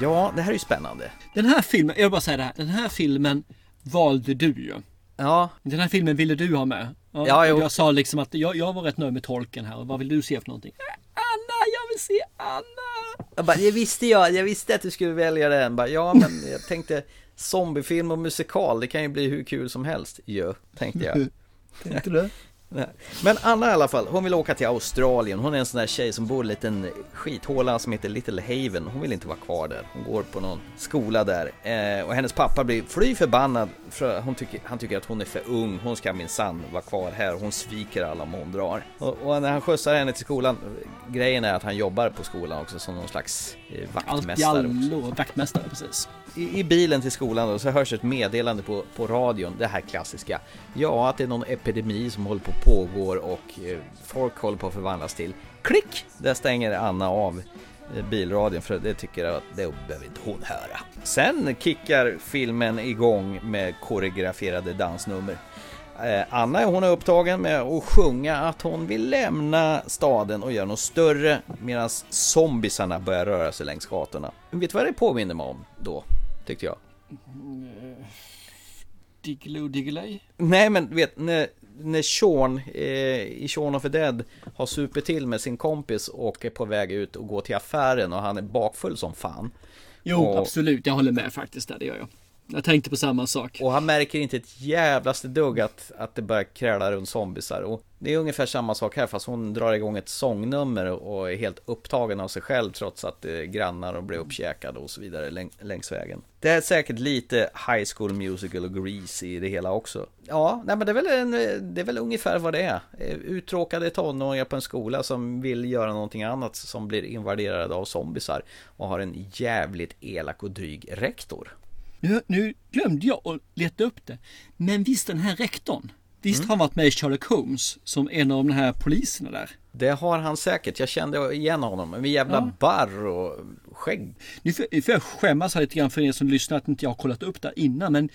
Ja, det här är ju spännande. Den här filmen, jag vill bara säga det här. Den här filmen valde du ju. Ja, Den här filmen ville du ha med. Ja, jo. jag sa liksom att jag, jag var rätt nöjd med tolken här. Vad vill du se för någonting? Anna, jag vill se Anna! jag bara, det visste jag, jag visste att du skulle välja den. Bara, ja, men jag tänkte zombiefilm och musikal, det kan ju bli hur kul som helst ju, tänkte jag. Tänkte du? Nej. Men Anna i alla fall, hon vill åka till Australien. Hon är en sån där tjej som bor i en liten skithåla som heter Little Haven. Hon vill inte vara kvar där. Hon går på någon skola där. Eh, och hennes pappa blir fly förbannad. För hon tycker, han tycker att hon är för ung. Hon ska minsann vara kvar här. Hon sviker alla om hon drar. Och, och när han skjutsar henne till skolan, grejen är att han jobbar på skolan också som någon slags eh, Allt vaktmästare. också. allo, vaktmästare precis. I, I bilen till skolan då, så hörs ett meddelande på, på radion, det här klassiska. Ja, att det är någon epidemi som håller på att pågår och eh, folk håller på att förvandlas till klick! Där stänger Anna av eh, bilradion för det tycker jag att det behöver inte hon höra. Sen kickar filmen igång med koreograferade dansnummer. Eh, Anna hon är upptagen med att sjunga att hon vill lämna staden och göra något större medan zombisarna börjar röra sig längs gatorna. Vet du vad det påminner mig om då? Tyckte jag. Diggiloo Diggiley. Nej men vet när, när Sean eh, i Sean of the Dead har supit till med sin kompis och är på väg ut och går till affären och han är bakfull som fan. Jo, Och- absolut. Jag håller med faktiskt där, det gör jag. Jag tänkte på samma sak. Och han märker inte ett jävlaste dugg att, att det börjar kräla runt zombisar. Och det är ungefär samma sak här fast hon drar igång ett sångnummer och är helt upptagen av sig själv trots att eh, grannar och blir uppkäkade och så vidare läng, längs vägen. Det är säkert lite High School Musical och Grease i det hela också. Ja, nej men det är väl, en, det är väl ungefär vad det är. Eh, uttråkade tonåringar på en skola som vill göra någonting annat som blir invaderade av zombisar och har en jävligt elak och dryg rektor. Nu, nu glömde jag att leta upp det. Men visst den här rektorn. Visst har han varit med i Sherlock Holmes som en av de här poliserna där. Det har han säkert, jag kände igen honom med jävla barr och skägg. Nu får, nu får jag skämmas här lite grann för er som lyssnar att inte jag har kollat upp det innan. Men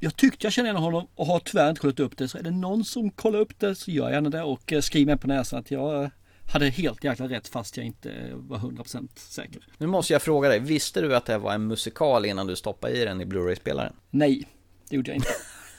jag tyckte jag kände igen honom och har tyvärr inte kollat upp det. Så är det någon som kollar upp det så gör gärna det och eh, skriv mig på näsan att jag eh, hade helt jäkla rätt fast jag inte var 100% säker. Nu måste jag fråga dig, visste du att det var en musikal innan du stoppade i den i Blu-ray-spelaren? Nej, det gjorde jag inte.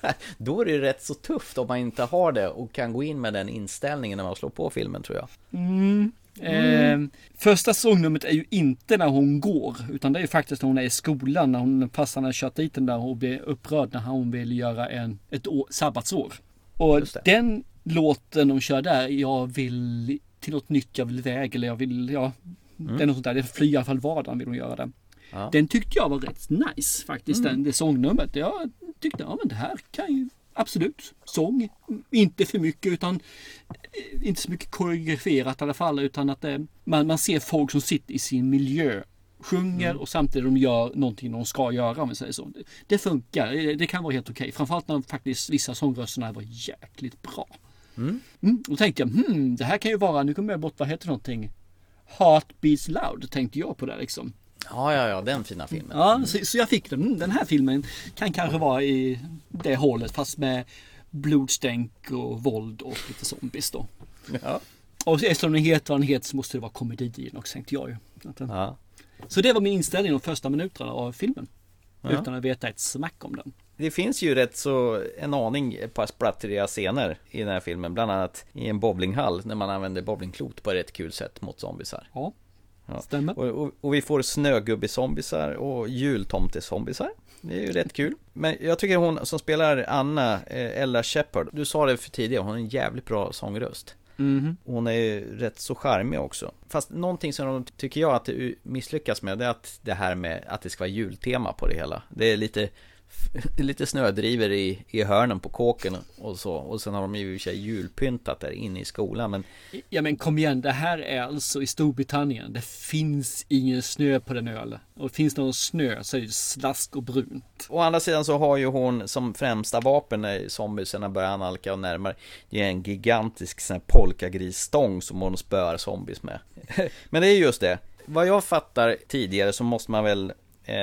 Då är det ju rätt så tufft om man inte har det och kan gå in med den inställningen när man slår på filmen tror jag. Mm. Eh, första sångnumret är ju inte när hon går, utan det är ju faktiskt när hon är i skolan, när hon passar har kört dit den där och blir upprörd när hon vill göra en, ett år, sabbatsår. Och den låten de kör där, jag vill till något nytt, jag vill iväg eller jag vill, ja, det är något sånt där, det fly i alla fall vardagen vill hon göra det. Ja. Den tyckte jag var rätt nice faktiskt, den, det sångnumret. Jag tyckte, ja men det här kan ju absolut, sång, inte för mycket utan eh, inte så mycket koreograferat i alla fall utan att eh, man, man ser folk som sitter i sin miljö sjunger och samtidigt de gör någonting de ska göra om vi säger så. Det, det funkar, det, det kan vara helt okej. Framförallt när faktiskt vissa sångrösterna var jäkligt bra. Mm. Då tänkte jag, hmm, det här kan ju vara, nu kommer jag bort, vad heter någonting? Heart Beats Loud tänkte jag på det liksom. Ja, ja, ja, den fina filmen. Ja, så, så jag fick den. Mm, Den här filmen kan kanske vara i det hållet fast med blodstänk och våld och lite zombies då. Ja. Och eftersom den heter vad den heter så måste det vara komedi i den också tänkte jag ju. Ja. Så det var min inställning de första minuterna av filmen. Ja. Utan att veta ett smack om den. Det finns ju rätt så en aning ett par splattriga scener i den här filmen. Bland annat i en bowlinghall när man använder bowlingklot på ett rätt kul sätt mot zombisar. Ja, Ja. stämmer. Och, och, och vi får snögubbezombisar och jultomtezombisar. Det är ju rätt kul. Men jag tycker hon som spelar Anna, eh, Ella Shepard, du sa det för tidigare, hon har en jävligt bra sångröst. Mhm. Hon är ju rätt så charmig också. Fast någonting som de tycker jag att det misslyckas med, det är att det här med att det ska vara jultema på det hela. Det är lite lite snödriver i, i hörnen på kåken och så. Och sen har de ju i och för sig julpyntat där inne i skolan. Men Ja men kom igen, det här är alltså i Storbritannien. Det finns ingen snö på den ön. Och finns det någon snö så är det slask och brunt. Å andra sidan så har ju hon som främsta vapen när zombiesarna börjar analka och närmare Det är en gigantisk sån här polkagrisstång som hon spöar zombies med Men det är just det Vad jag fattar tidigare så måste man väl eh,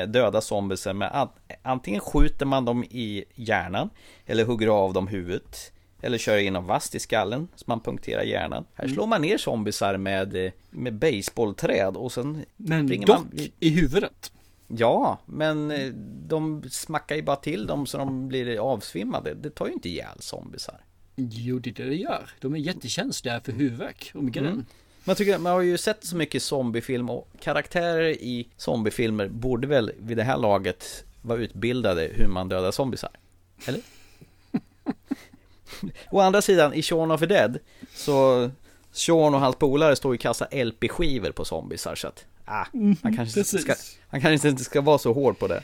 döda zombiesar med an- Antingen skjuter man dem i hjärnan Eller hugger av dem huvudet Eller kör in en vast i skallen så man punkterar hjärnan Här slår man ner zombiesar med, eh, med baseballträd och sen Men springer dock man i huvudet. Ja, men eh, de smackar ju bara till dem så de blir avsvimmade. Det tar ju inte ihjäl zombisar. Jo, det är det det gör. De är jättekänsliga för huvudvärk och migrän. Man, tycker, man har ju sett så mycket zombiefilm och karaktärer i zombiefilmer borde väl vid det här laget vara utbildade hur man dödar zombisar. Eller? Å andra sidan, i Shaun of the Dead så Sean och hans polare står ju och kastar LP-skivor på zombisar så att ah, han, kanske precis. ska, han kanske inte ska vara så hård på det.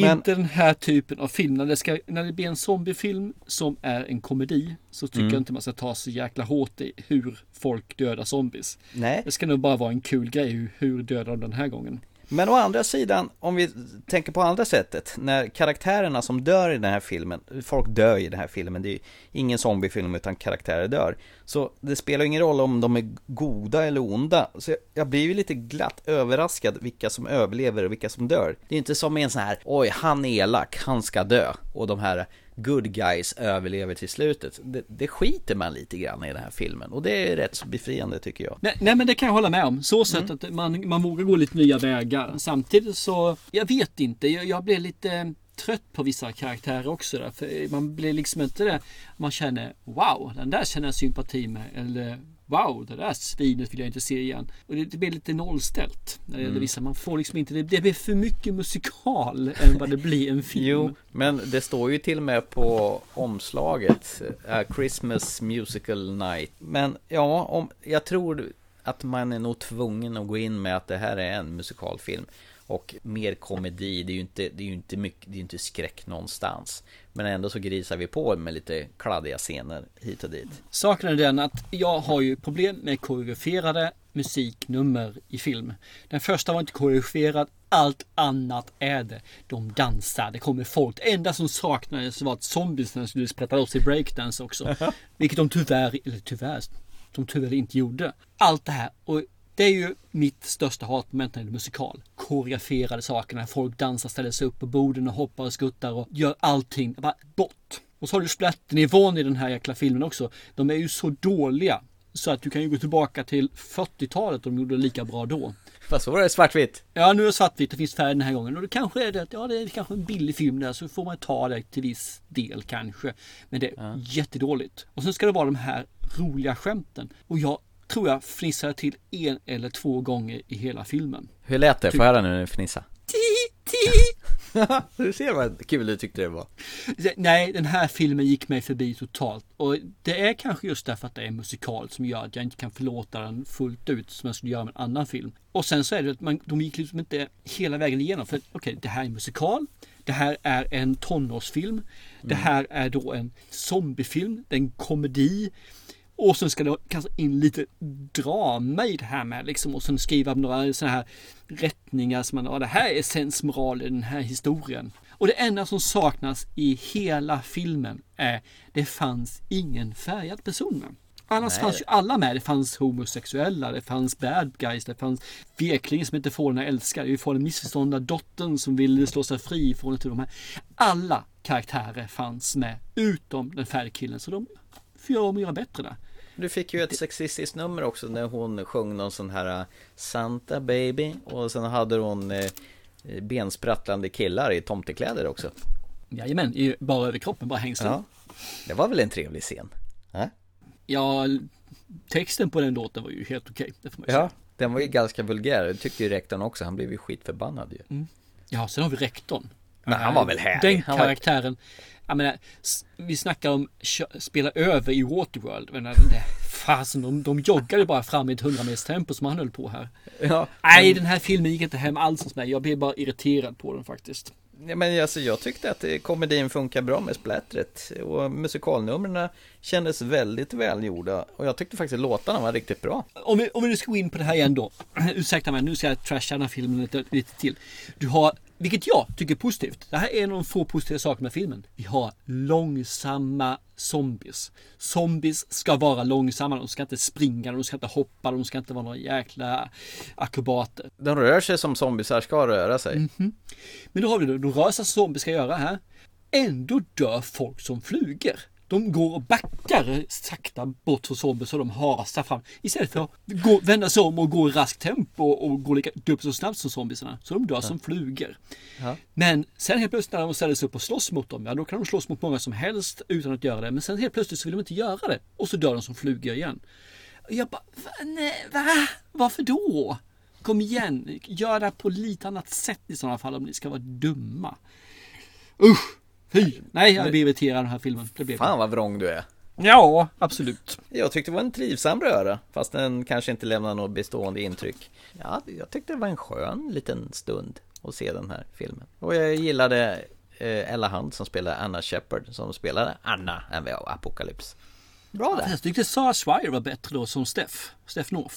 Men- Inte den här typen av film. När det, ska, när det blir en zombiefilm som är en komedi så tycker Mm. jag inte man ska ta så jäkla hårt i hur folk dödar zombies. Nej, Det ska nog bara vara en kul grej. Hur, hur dödar de den här gången? Men å andra sidan, om vi tänker på andra sättet, när karaktärerna som dör i den här filmen, folk dör i den här filmen, det är ju ingen zombiefilm utan karaktärer dör. Så det spelar ingen roll om de är goda eller onda. Så jag, jag blir ju lite glatt överraskad vilka som överlever och vilka som dör. Det är inte som en sån här, oj han är elak, han ska dö. Och de här good guys överlever till slutet. Det, det skiter man lite grann i den här filmen. Och det är rätt så befriande tycker jag. Nej, nej men det kan jag hålla med om. Så sätt Mm. att man, man vågar gå lite nya vägar. Samtidigt så, jag vet inte, jag, jag blir lite trött på vissa karaktärer också. Där, för man blir liksom inte det, man känner wow, den där känner jag sympati med. Eller wow, det där svinet vill jag inte se igen. Och det, det blir lite nollställt. När det Mm. gäller vissa, man får liksom inte, det, det blir för mycket musikal än vad det blir en film. Jo, men det står ju till och med på omslaget A Christmas Musical Night. Men ja, om, jag tror att man är nog tvungen att gå in med att det här är en musikalfilm. Och mer komedi, det är ju inte, det är inte mycket, det är inte skräck någonstans. Men ändå så grisar vi på med lite kladdiga scener hit och dit. Saken är den att jag har ju problem med koreograferade musiknummer i film. Den första var inte koreograferad, allt annat är det. De dansar, det kommer folk. Det enda som saknades var att zombiesarna skulle sprätta loss i breakdance också. Vilket de tyvärr, eller tyvärr, de tyvärr inte gjorde. Allt det här. Och det är ju mitt största hatmoment när det är musikal. Koreograferade saker när folk dansar, ställer sig upp på borden och hoppar och skuttar och gör allting. Bara bort. Och så har du splatternivån i den här jäkla filmen också. De är ju så dåliga. Så att du kan ju gå tillbaka till 40-talet och de gjorde det lika bra då. Fast så var det svartvitt. Ja, nu är det svartvitt, det finns färg den här gången. Och det kanske är det att, ja det är kanske en billig film där, så får man ta det till viss del kanske. Men det är jättedåligt. Och sen ska det vara de här roliga skämten. Och jag tror jag fnissade till en eller två gånger i hela filmen. Hur lät det? Får jag höra nu när du fnissar? Du ser vad kul du tyckte det var. Nej, den här filmen gick mig förbi totalt. Och det är kanske just därför att det är musikal som gör att jag inte kan förlåta den fullt ut som jag skulle göra med en annan film. Och sen så är det att man, de gick liksom inte hela vägen igenom. För okej, okay, det här är musikal. Det här är en tonårsfilm. Det här är då en zombiefilm. Det är en komedi. Och sen ska det kanske in lite drama i det här med liksom. Och sen skriva några sådana här rättningar som man, ja det här är sensmoral i den här historien. Och det enda som saknas i hela filmen är det fanns ingen färgad person med. Annars Nej. fanns ju alla med. Det fanns homosexuella, det fanns bad guys, det fanns veklingen som inte får den älskar. Vi får den missförståndda dottern som ville slå sig fri från det. De här. Alla karaktärer fanns med utom den färgkillen. Så de får göra om och göra bättre där. Du fick ju ett sexistiskt nummer också när hon sjöng någon sån här uh, Santa baby och sen hade hon eh, bensprattlande killar i tomtekläder också. Jajamän, i- bara över kroppen, bara hängslen. Ja, det var väl en trevlig scen? Äh? Ja, texten på den låten var ju helt okej. Ju Ja, säga. den var ju ganska vulgär. Det tyckte ju rektorn också. Han blev ju skitförbannad ju. Ja, sen har vi rektorn. Men han var väl härlig. Den Han var- karaktären. Jag menar, vi snackar om spela över i Waterworld. Men det, fasen, de, de joggade bara fram i ett 100 meters tempo som han höll på här. Ja, Nej, den här filmen gick inte hem alls hos mig. Jag blev bara irriterad på den faktiskt. Ja, men alltså, jag tyckte att eh, komedin funkar bra med splattret och musikalnumren kändes väldigt välgjorda och jag tyckte faktiskt låtarna var riktigt bra. Om vi, om vi nu ska gå in på det här igen då. Ursäkta mig, nu ska jag trasha den här filmen lite, lite till. Du har, vilket jag tycker är positivt. Det här är en av de få positiva sakerna med filmen. Vi har långsamma zombies. Zombies ska vara långsamma. De ska inte springa, de ska inte hoppa, de ska inte vara några jäkla akrobater. De rör sig som zombisar ska röra sig. Men då har vi det, de rör sig som zombies ska göra här. Ändå dör folk som flugor. De går och backar sakta bort från zombies och de hasar fram. Istället för att gå, vända sig om och gå i raskt tempo och gå lika dubbelt så snabbt som zombiesarna. Så de dör som flugor. Ja. Men sen helt plötsligt när de ställer sig upp och slåss mot dem, ja då kan de slåss mot många som helst utan att göra det. Men sen helt plötsligt så vill de inte göra det. Och så dör de som flugor igen. Jag bara, va? Nej, va? Varför då? Kom igen, gör det på lite annat sätt i sådana fall om ni ska vara dumma. Usch! Fy! Nej, jag blir irriterad av den här filmen. Det blev Fan vad vrång du är. Ja, absolut. Jag tyckte det var en trivsam röra, fast den kanske inte lämnar något bestående intryck. Ja, jag tyckte det var en skön liten stund att se den här filmen. Och jag gillade eh, Ella Hunt som spelade Anna Shepard, som spelade Anna än vad Apocalypse. Bra där. Jag tyckte Sarah Swire var bättre då som Steff. Steff North.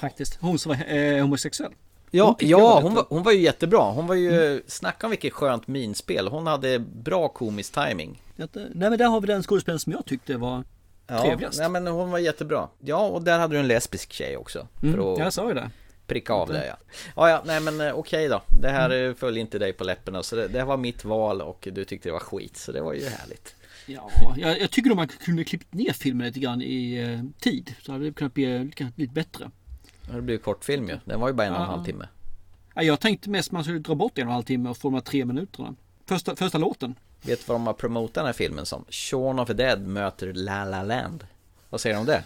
Faktiskt. Hon som var eh, homosexuell. Ja, ja hon, var, hon var ju jättebra. Hon var ju, snacka om vilket skönt minspel. Hon hade bra komisk timing. Eh, Nej men där har vi den skådespelaren som jag tyckte var Ja, trevligast. nej, men hon var jättebra. Ja, och där hade du en lesbisk tjej också. Mm, att jag sa ju det. pricka av det ja. Ja, ja, nej men eh, okej då. Det här Mm. eh, föll inte dig på läpparna. Så det, det var mitt val och du tyckte det var skit. Så det var ju härligt. Ja, jag, jag tycker nog man kunde klippt ner filmen lite grann i eh, tid. Så hade det kunnat bli kunnat bli lite bättre. Det blev ju kortfilm ju. Den var ju bara en och en halv timme. Ja, jag tänkte mest man skulle dra bort en och en halv timme och få de här tre minuterna. Första, första låten. Vet du vad de har promotat den här filmen som? Shaun of the Dead möter La La Land. Vad säger du om det?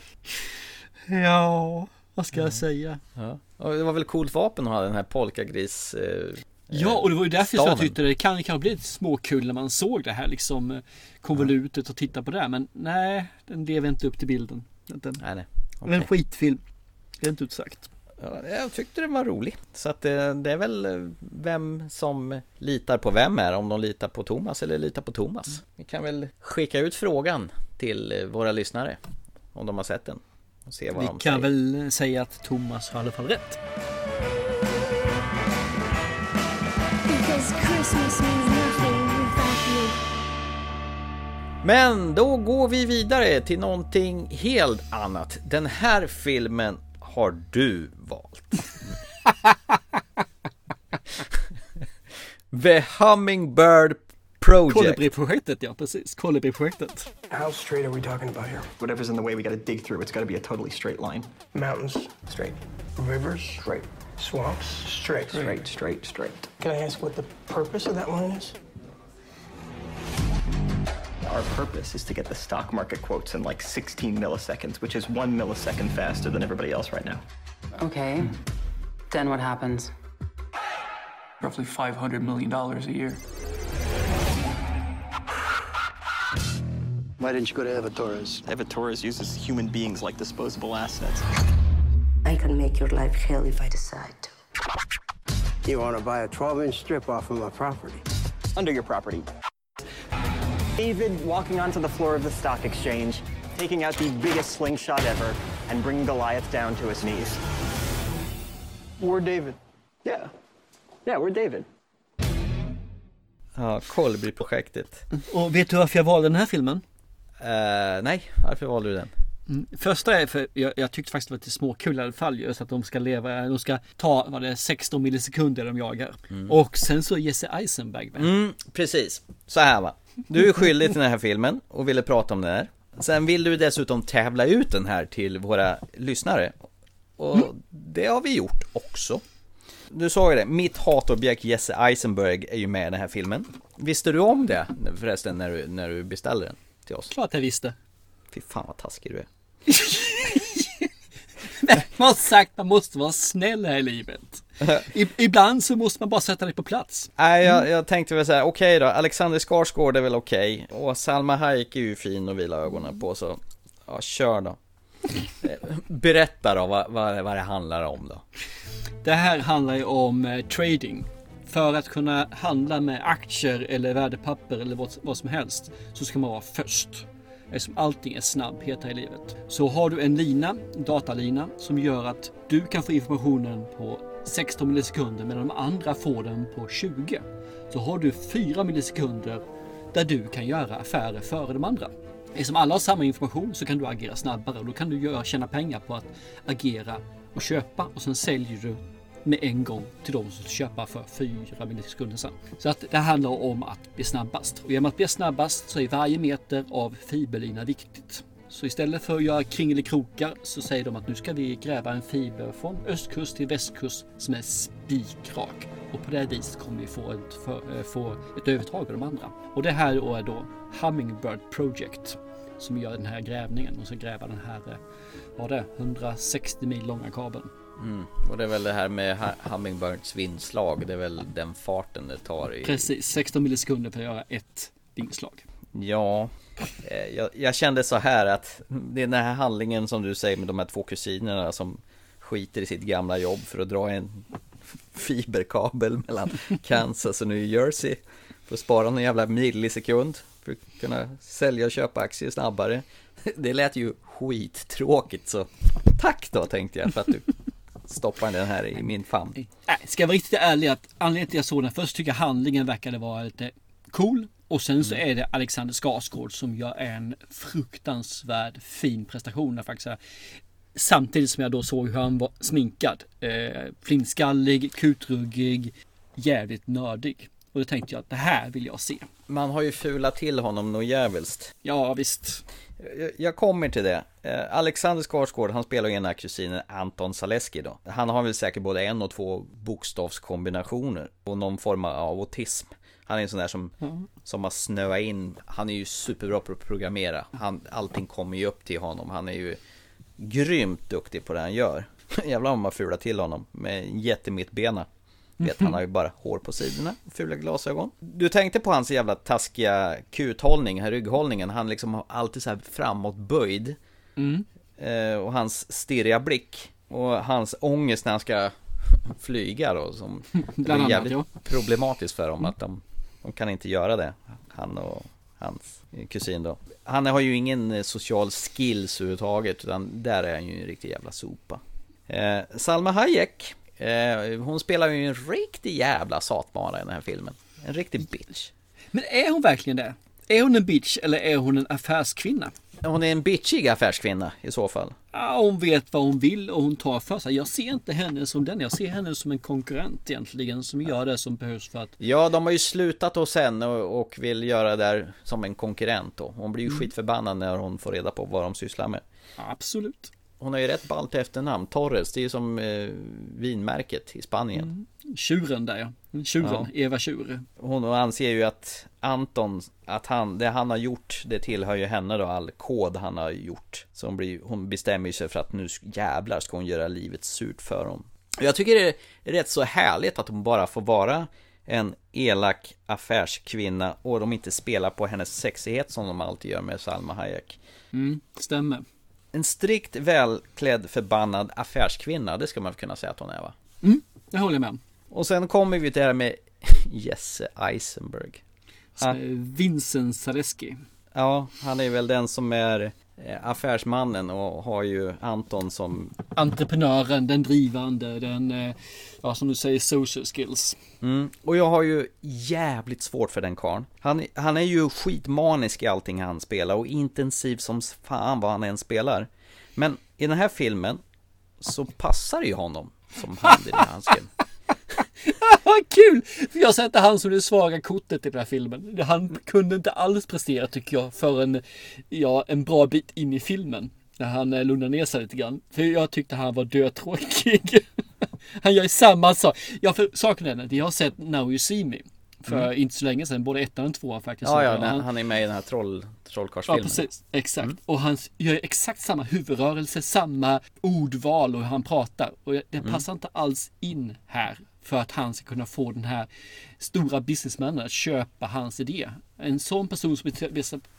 Ja, vad ska jag säga? Ja. Och det var väl coolt vapen att ha den här polkagris... Eh, Ja, och det var ju därför jag staven. tyckte det kan kanske bli lite småkul när man såg det här liksom eh, konvolutet och tittade på det. Men nej, den lever inte upp till bilden. Den, nej, nej. Det är en skitfilm. Det är inte utsagt. Ja, jag tyckte den var rolig. Så att eh, det är väl eh, vem som litar på vem är. Om de litar på Thomas eller litar på Thomas. Vi kan väl skicka ut frågan till eh, våra lyssnare. Om de har sett den. Och se vad Vi de kan säger. väl säga att Thomas har i alla fall rätt. Men då går vi vidare till någonting helt annat. Den här filmen har du valt. The Hummingbird Project. Kolibri-projektet, ja precis. Kolibri-projektet. How straight are we talking about here? Whatever's in the way, we gotta dig through. It's gotta be a totally straight line. Mountains, Straight. rivers, Straight. swamps, straight. Straight, straight, straight. Can I ask what the purpose of that line is? Our purpose is to get the stock market quotes in like 16 milliseconds, which is one millisecond faster than everybody else right now. Okay. Then what happens? Roughly $500 million a year. Why didn't you go to Evatoras? Evatoras uses human beings like disposable assets. I can make your life hell if I decide to. You want to buy a 12-inch strip off of my property? Under your property. David walking onto the floor of the stock exchange, taking out the biggest slingshot ever, and bringing Goliath down to his knees. We're David. Yeah. Yeah, we're David. Ja, Colby-projektet. Och vet du varför jag valde den här filmen? Eh, nej, varför valde du den? Mm. Första är för jag, jag tyckte faktiskt det var lite småkul i alla fall just att de ska leva, de ska ta vad det är 16 millisekunder de jagar. Och sen så är Jesse Eisenberg med. Mm, precis. Så här va. Du är skyldig till den här filmen och ville prata om den här. Sen vill du dessutom tävla ut den här till våra lyssnare. Och det har vi gjort också. Du sa ju det, mitt hatobjekt Jesse Eisenberg är ju med i den här filmen. Visste du om det förresten när du, när du beställde den till oss? Klart jag visste. Fy fan vad taskig du är. Man har sagt man måste vara snäll här i livet. Ibland så måste man bara sätta dig på plats. Nej, jag, jag tänkte väl säga, okej då, Alexander Skarsgård är väl okej. Och Salma Hayek är ju fin och vila ögonen på, så ja, kör då. Eh, Berätta då vad, vad, vad det handlar om då. Det här handlar ju om eh, trading. För att kunna handla med aktier eller värdepapper eller vad, vad som helst så ska man vara först. Eftersom allting är snabbhet här i livet. Så har du en lina, datalina, som gör att du kan få informationen på 16 millisekunder medan de andra får den på 20. Så har du 4 millisekunder där du kan göra affärer före de andra. Eftersom alla har samma information så kan du agera snabbare och då kan du göra, tjäna pengar på att agera och köpa och sen säljer du med en gång till de som köper för 4 millisekunder sen. Så att det handlar om att bli snabbast. Och genom att bli snabbast så är varje meter av fiberlina viktigt. Så istället för att göra kringelikrokar så säger de att nu ska vi gräva en fiber från östkust till västkust som är spikrak. Och på det viset kommer vi få ett, för, eh, få ett övertag av de andra. Och det här är då Hummingbird Project som gör den här grävningen och ska gräva den här, eh, vad det är, 160 mil långa kabeln. Mm. Och det är väl det här med hu- Hummingbirds vindslag, det är väl den farten det tar i... Precis, 16 millisekunder för att göra ett vingslag. Ja, eh, jag, jag kände så här att det är den här handlingen som du säger med de här två kusinerna som skiter i sitt gamla jobb för att dra en fiberkabel mellan Kansas och New Jersey för att spara någon jävla millisekund för att kunna sälja och köpa aktier snabbare. Det lät ju skittråkigt så tack då tänkte jag för att du stoppade den här i min famn. Ska jag vara riktigt ärlig att anledningen till att jag såg den först tycker jag handlingen verkade vara lite cool. Och sen så är det Alexander Skarsgård som gör en fruktansvärd fin prestation där faktiskt. Samtidigt som jag då såg hur han var sminkad. Eh, flintskallig, kutruggig, jävligt nördig. Och då tänkte jag att det här vill jag se. Man har ju fulat till honom något jävligt. Ja, visst. Jag- Jag kommer till det. Eh, Alexander Skarsgård, han spelar ju ena kusinen Anton Zaleski då. Han har väl säkert både en och två bokstavskombinationer och någon form av autism. Han är en sån där som, Mm. som har snöat in. Han är ju superbra på att programmera. Han, allting kommer ju upp till honom. Han är ju grymt duktig på det han gör. Jävlar om man fular till honom med en jättemittbena. Vet, han har ju bara hår på sidorna, fula glasögon. Du tänkte på hans jävla taskiga kuthållning, här rygghållningen. Han liksom har alltid så här framåtböjd. Mm. Eh, och hans stirriga blick. Och hans ångest när han ska flyga då. Som det är annat, jävligt ja. problematiskt för dem att de, de kan inte göra det. Han och hans kusin då. Han har ju ingen eh, social skills överhuvudtaget. Utan där är han ju en riktig jävla sopa. Eh, Salma Hayek. Eh, hon spelar ju en riktig jävla satmara i den här filmen. En riktig bitch. Men är hon verkligen det? Är hon en bitch eller är hon en affärskvinna? Hon är en bitchig affärskvinna i så fall. Ja, hon vet vad hon vill och hon tar för sig. Jag ser inte henne som den. Jag ser henne som en konkurrent egentligen som gör det som behövs för att... Ja, de har ju slutat hos henne och, vill göra det där som en konkurrent då. Hon blir ju Mm. skitförbannad när hon får reda på vad de sysslar med. Absolut. Hon har ju rätt ballt efternamn. Torres, det är ju som eh, vinmärket i Spanien. Mm. Tjuren där ja. Tjuren, Ja. Eva Tjur. Hon anser ju att Anton, att han, det han har gjort, det tillhör ju henne då, all kod han har gjort. Så hon, blir, hon bestämmer sig för att nu jävlar ska hon göra livet surt för honom. Och Jag tycker det är rätt så härligt att hon bara får vara en elak affärskvinna och de inte spelar på hennes sexighet som de alltid gör med Salma Hayek. Mm, stämmer. En strikt välklädd förbannad affärskvinna, det ska man kunna säga att hon är va? Mm, det håller jag med om. Och sen kommer vi till det här med Jesse Eisenberg. Så, Vincent Zareski. Ja, han är väl den som är eh, affärsmannen och har ju Anton som Entreprenören, den drivande, den, eh, ja som du säger, social skills. mm. Och jag har ju jävligt svårt för den karln. Han, han är ju skitmanisk i allting han spelar och intensiv som fan vad han än spelar. Men i den här filmen så passar det ju honom som handen i handsken. Vad kul! För jag sätter han som det svaga kortet i den här filmen. Han kunde inte alls prestera tycker jag förrän ja, en bra bit in i filmen. När han eh, lugnade ner sig lite grann. För jag tyckte han var dötråkig. han gör samma sak. Ja, för saken är den, jag har sett Now You See Me. För Mm. inte så länge sedan, både ettan och tvåan faktiskt. Ja, ja, han- han är med i den här troll, Ja, trollkarlsfilmen. precis. Exakt. Och han gör exakt samma huvudrörelse, samma ordval och hur han pratar. Och det Mm. passar inte alls in här för att han ska kunna få den här stora businessmannen att köpa hans idé. En sån person som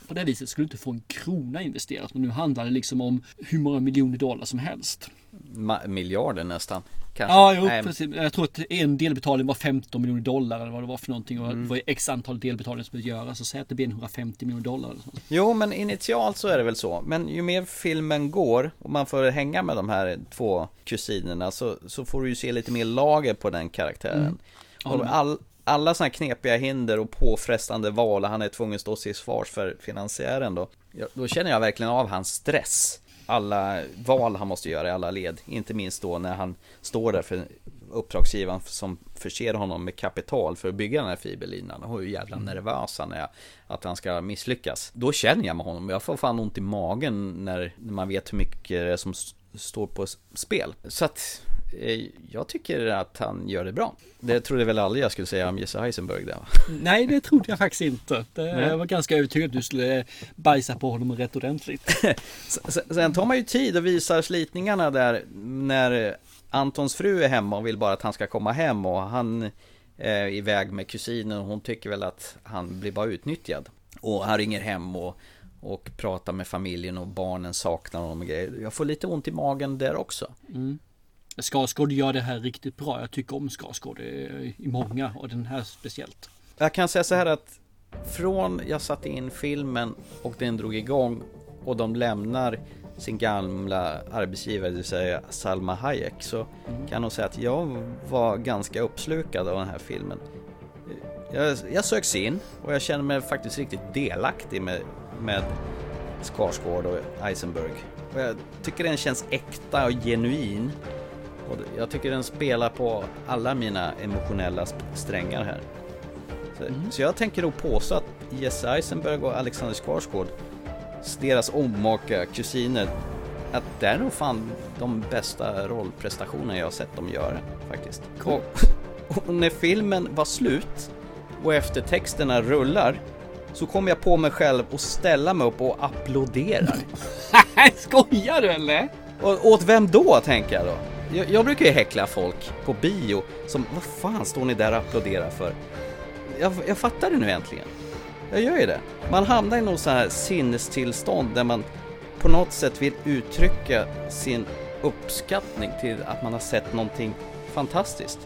på det viset skulle inte få en krona investerat. Men nu handlar det liksom om hur många miljoner dollar som helst. Ma- miljarder nästan. Kanske. Ja, jo, Nej, precis. Jag tror att en delbetalning var 15 miljoner dollar eller vad det var för någonting. Och Mm. det var x antal delbetalningar som behövde göras. Så säg att det blir en 150 miljoner dollar. Eller så. Jo, men initialt så är det väl så. Men ju mer filmen går och man får hänga med de här två kusinerna så, så får du ju se lite mer lager på den karaktären. Mm. Med. all, alla sådana knepiga hinder och påfrestande val, han är tvungen att stå sig svars för finansiären då. Ja, Då känner jag verkligen av hans stress. Alla val han måste göra i alla led. Inte minst då när han står där för uppdragsgivaren som förser honom med kapital för att bygga den här fiberlinan. Och hur jävla nervös han är att han ska misslyckas. Då känner jag med honom. Jag får fan ont i magen när, man vet hur mycket det är som står på spel. Så att eh, jag tycker att han gör det bra. Det trodde väl aldrig jag skulle säga om Jesse Eisenberg där va? Nej, det trodde jag faktiskt inte. Det, jag var ganska övertygad att du skulle bajsa på honom rätt ordentligt. Sen- Sen tar man ju tid och visar slitningarna där när Antons fru är hemma och vill bara att han ska komma hem och han är iväg med kusinen och hon tycker väl att han blir bara utnyttjad. Och han ringer hem och, och pratar med familjen och barnen saknar honom och grejer. Jag får lite ont i magen där också. Mm. Skarsgård gör det här riktigt bra. Jag tycker om Skarsgård i många och den här speciellt. Jag kan säga så här att från jag satte in filmen och den drog igång och de lämnar sin gamla arbetsgivare, det vill säga Salma Hayek, så kan jag nog säga att jag var ganska uppslukad av den här filmen. Jag, jag söks in och jag känner mig faktiskt riktigt delaktig med, med Skarsgård och Eisenberg. Och jag tycker den känns äkta och genuin. Och jag tycker den spelar på alla mina emotionella strängar här. Så, så jag tänker nog påstå att Jesse Eisenberg och Alexander Skarsgård, deras omaka kusiner, att det är nog fan de bästa rollprestationerna jag har sett dem göra faktiskt. Och, och när filmen var slut och eftertexterna rullar så kom jag på mig själv och ställa mig upp och applåderar. Skojar du eller? Och åt vem då, tänker jag då? Jag, jag brukar ju häckla folk på bio som, vad fan står ni där och applåderar för? Jag, jag fattar det nu äntligen. Jag gör ju det. Man hamnar i något så här sinnestillstånd där man på något sätt vill uttrycka sin uppskattning till att man har sett någonting fantastiskt.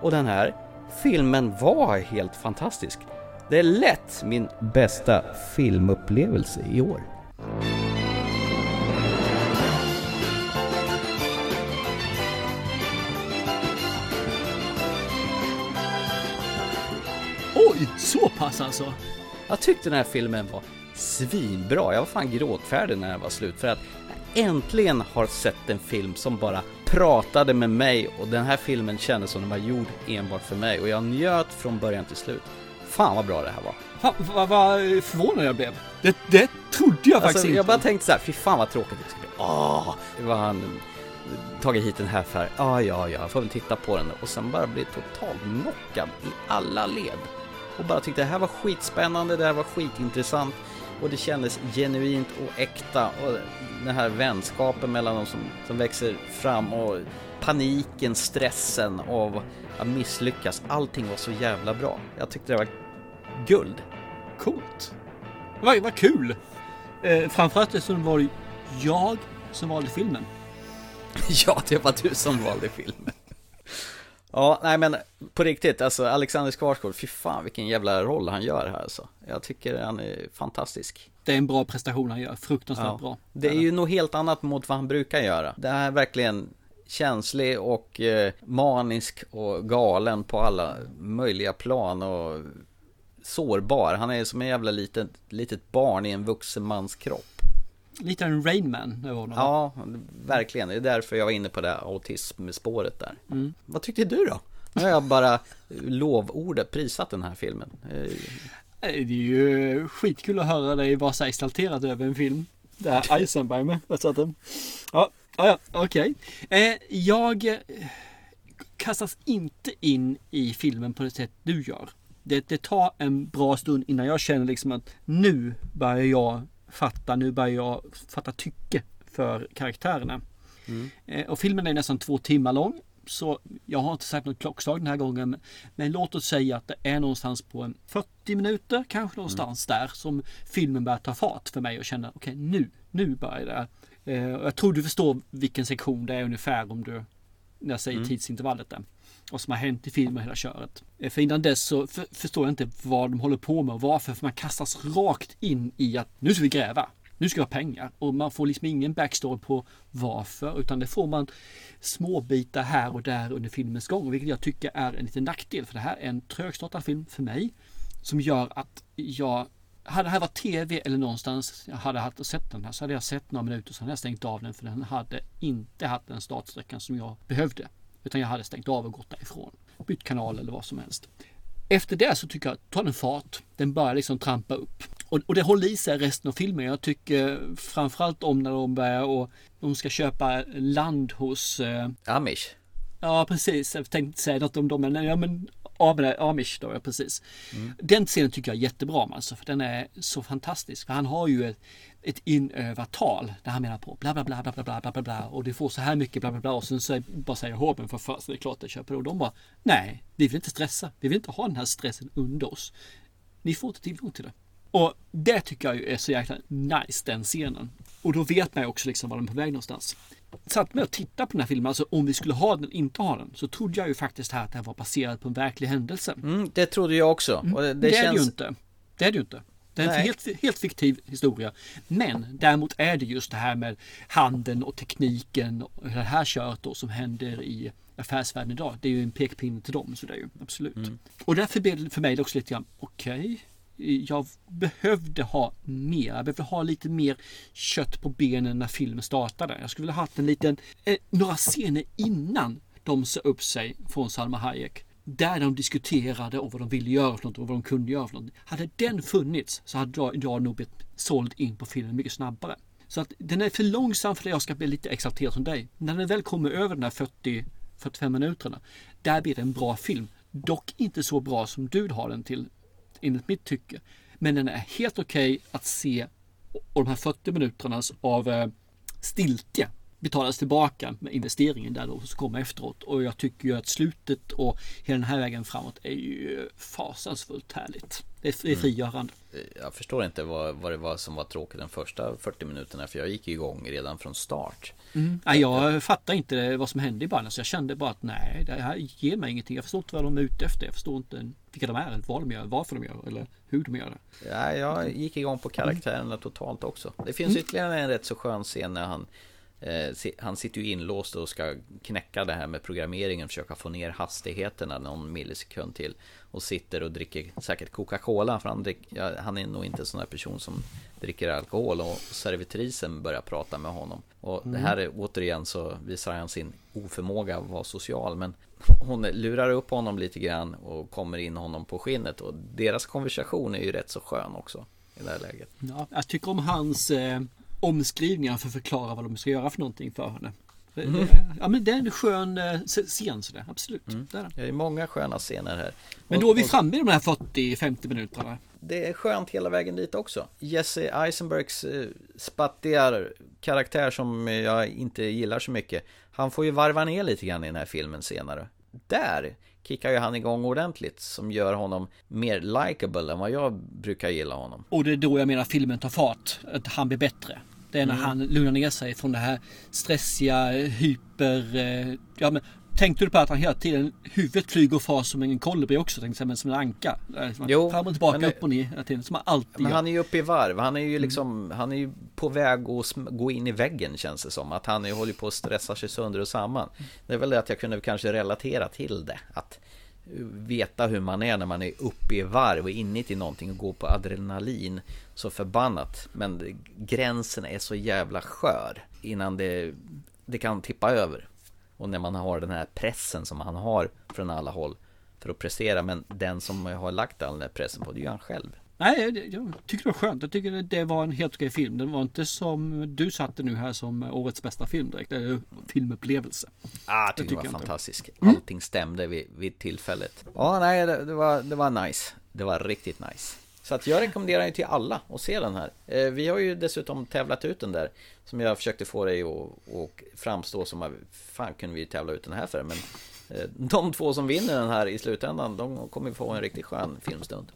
Och den här filmen var helt fantastisk. Det är lätt min bästa filmupplevelse i år. Oj, så pass alltså? Jag tyckte den här filmen var svinbra. Jag var fan gråtfärdig när det var slut för att jag äntligen har sett en film som bara pratade med mig och den här filmen kändes som den var gjord enbart för mig och jag njöt från början till slut. Fan vad bra det här var. Fan, vad, vad förvånad jag blev. Det, det trodde jag faktiskt Alltså, inte. jag bara tänkte så här, fy fan vad tråkigt det ska bli. Åh, det var han tagit hit den här för, ja ja ja, jag får väl titta på den och sen bara bli totalt knockad i alla led. Och bara tyckte det här var skitspännande, det här var skitintressant och det kändes genuint och äkta och den här vänskapen mellan de som, som växer fram och paniken, stressen av att misslyckas. Allting var så jävla bra. Jag tyckte det var guld. Coolt. Vad, vad kul. Eh, framförallt eftersom det var jag som valde filmen. Ja, det var du som valde filmen. Ja, nej men på riktigt, alltså Alexander Skarsgård, fy fan vilken jävla roll han gör här alltså. Jag tycker han är fantastisk. Det är en bra prestation han gör, fruktansvärt Ja. bra. Det är ju något helt annat mot vad han brukar göra. Det här är verkligen känslig och eh, manisk och galen på alla möjliga plan och sårbar. Han är som en jävla litet, litet barn i en vuxen mans kropp. Lite en Rainman över honom. Ja, verkligen. Det är därför jag var inne på det autismspåret där. Mm. Vad tyckte du då? Nu har jag bara lovordet prisat den här filmen. Eh, Eh, Det är ju skitkul att höra dig vara så exalterad över en film. Det här Eisenberg med. Vad sa du? Ja, ja, okej. Eh, jag eh, kastas inte in i filmen på det sätt du gör. Det, det tar en bra stund innan jag känner liksom att nu börjar jag fatta, nu börjar jag fatta tycke för karaktärerna. Mm. Eh, Och filmen är nästan två timmar lång. Så jag har inte sagt något klockslag den här gången. Men låt oss säga att det är någonstans på en 40 minuter, kanske någonstans där, som filmen börjar ta fart för mig och känna okej nu, nu börjar det. Eh, och jag tror du förstår vilken sektion det är ungefär om du, när jag säger Mm. tidsintervallet där. Vad som har hänt i filmen och hela köret. Eh, För innan dess så för, förstår jag inte vad de håller på med och varför. För man kastas rakt in i att nu ska vi gräva. Nu ska jag ha pengar. Och man får liksom ingen backstory på varför. Utan det får man småbitar här och där under filmens gång. Vilket jag tycker är en liten nackdel. För det här är en trögstartad film för mig. Som gör att jag hade det här varit tv eller någonstans jag hade haft och sett den här så hade jag sett några minuter så hade jag stängt av den för den hade inte haft den startsträckan som jag behövde. Utan jag hade stängt av och gått därifrån. Bytt kanal eller vad som helst. Efter det så tycker jag att tar den fart. Den börjar liksom trampa upp. Och, och det håller i sig resten av filmen. Jag tycker framförallt om när de börjar och de ska köpa land hos... Eh, Amish. Ja, precis. Jag tänkte säga något om dem, men, ja, men Am- Amish då, ja precis. Den scenen tycker jag är jättebra alltså, för den är så fantastisk. För han har ju ett, ett inövartal där han menar på bla bla bla bla bla bla bla bla bla och du får så här mycket bla bla bla och sen så bara säger Håben för först, det är klart jag köper det. Och de bara, nej, vi vill inte stressa. Vi vill inte ha den här stressen under oss. Ni får inte tillgång till det. Och det tycker jag ju är så jäkla nice, den scenen. Och då vet man ju också liksom var den är på väg någonstans. Satt med och tittade på den här filmen, alltså om vi skulle ha den eller inte ha den, så trodde jag ju faktiskt här att den var baserad på en verklig händelse. Mm, det trodde jag också. Och det, Det, är det känns... ju inte. Det är det ju inte. Det är en helt, helt fiktiv historia. Men däremot är det just det här med handeln och tekniken och det här köret då som händer i affärsvärlden idag. Det är ju en pekpinne till dem, så det är ju absolut. Mm. Och därför blev det för mig också lite grann, okej, jag behövde ha mer. Jag behövde ha lite mer kött på benen när filmen startade. Jag skulle vilja ha haft en liten, eh, några scener innan de sa upp sig från Salma Hayek. Där de diskuterade och vad de ville göra för något och vad de kunde göra för något. Hade den funnits så hade jag, jag nog blivit såld in på filmen mycket snabbare. Så att den är för långsam för att jag ska bli lite exalterad som dig. När den väl kommer över de här 40-45 minuterna. Där blir det en bra film. Dock inte så bra som du har den till enligt mitt tycke. Men den är helt okej att se och de här 40 minuterna av eh, stiltje betalas tillbaka med investeringen där då som kommer efteråt. Och jag tycker ju att slutet och hela den här vägen framåt är ju fasansfullt härligt. Det är, Mm. frigörande. Jag förstår inte vad, vad det var som var tråkigt de första 40 minuterna för jag gick igång redan från start. Mm. Nej, jag fattar inte vad som hände i början. Så jag kände bara att nej, det här ger mig ingenting. Jag förstår inte vad de är ute efter. Jag förstår inte vilka de är, vad de gör, varför de gör eller hur de gör det. Ja, jag gick igång på karaktärerna totalt också. Det finns Mm. ytterligare en rätt så skön scen när han han sitter ju inlåst och ska knäcka det här med programmeringen, försöka få ner hastigheterna någon millisekund till. Och sitter och dricker säkert Coca-Cola, för han, drick, ja, han är nog inte en sån här person som dricker alkohol. Och servitrisen börjar prata med honom. Och det här är återigen så visar han sin oförmåga att vara social. Men hon lurar upp honom lite grann och kommer in honom på skinnet. Och deras konversation är ju rätt så skön också i det här läget. Ja, jag tycker om hans eh, omskrivningar för att förklara vad de ska göra för någonting för henne. Mm. Ja men det är en skön eh, scen sådär, absolut. Det är det. Det är många sköna scener här. Men då är vi framme i de här 40-50 minuterna. Det är skönt hela vägen dit också. Jesse Eisenbergs eh, spattiga karaktär som jag inte gillar så mycket. Han får ju varva ner lite grann i den här filmen senare. Där kickar ju han igång ordentligt som gör honom mer likable än vad jag brukar gilla honom. Och det är då jag menar filmen tar fart. Att han blir bättre. Det är när Mm. han lugnar ner sig från det här stressiga, hyper... eh, Ja, men, tänkte du på att han hela tiden, huvudet flyger och far som en kolibri också, tänkte jag, men som en anka. Eh, Jo, fram och tillbaka, men upp och ner hela tiden, som han alltid Men gör. han är ju uppe i varv. Han är ju liksom, han är ju på väg att gå in i väggen känns det som. Att han är, håller på att stressa sig sönder och samman. Det är väl det att jag kunde kanske relatera till det. Att veta hur man är när man är uppe i varv och inuti någonting och går på adrenalin så förbannat. Men gränsen är så jävla skör innan det, det kan tippa över. Och när man har den här pressen som han har från alla håll för att prestera. Men den som har lagt all den här pressen på det är ju han själv. Nej, jag tycker det var skönt. Jag tycker det var en helt okej film. Den var inte som du satte nu här som årets bästa film direkt. Eller filmupplevelse. Ah, jag Det tycker det var jag inte. fantastiskt. Mm. Allting stämde vid, vid tillfället. Ja, nej, det, det, var, det var nice. Det var riktigt nice. Så att jag rekommenderar ju till alla att se den här. Eh, vi har ju dessutom tävlat ut den där. Som jag försökte få dig att att framstå som att fan kunde vi tävla ut den här för. Men eh, de två som vinner den här i slutändan, de kommer få en riktigt skön filmstund.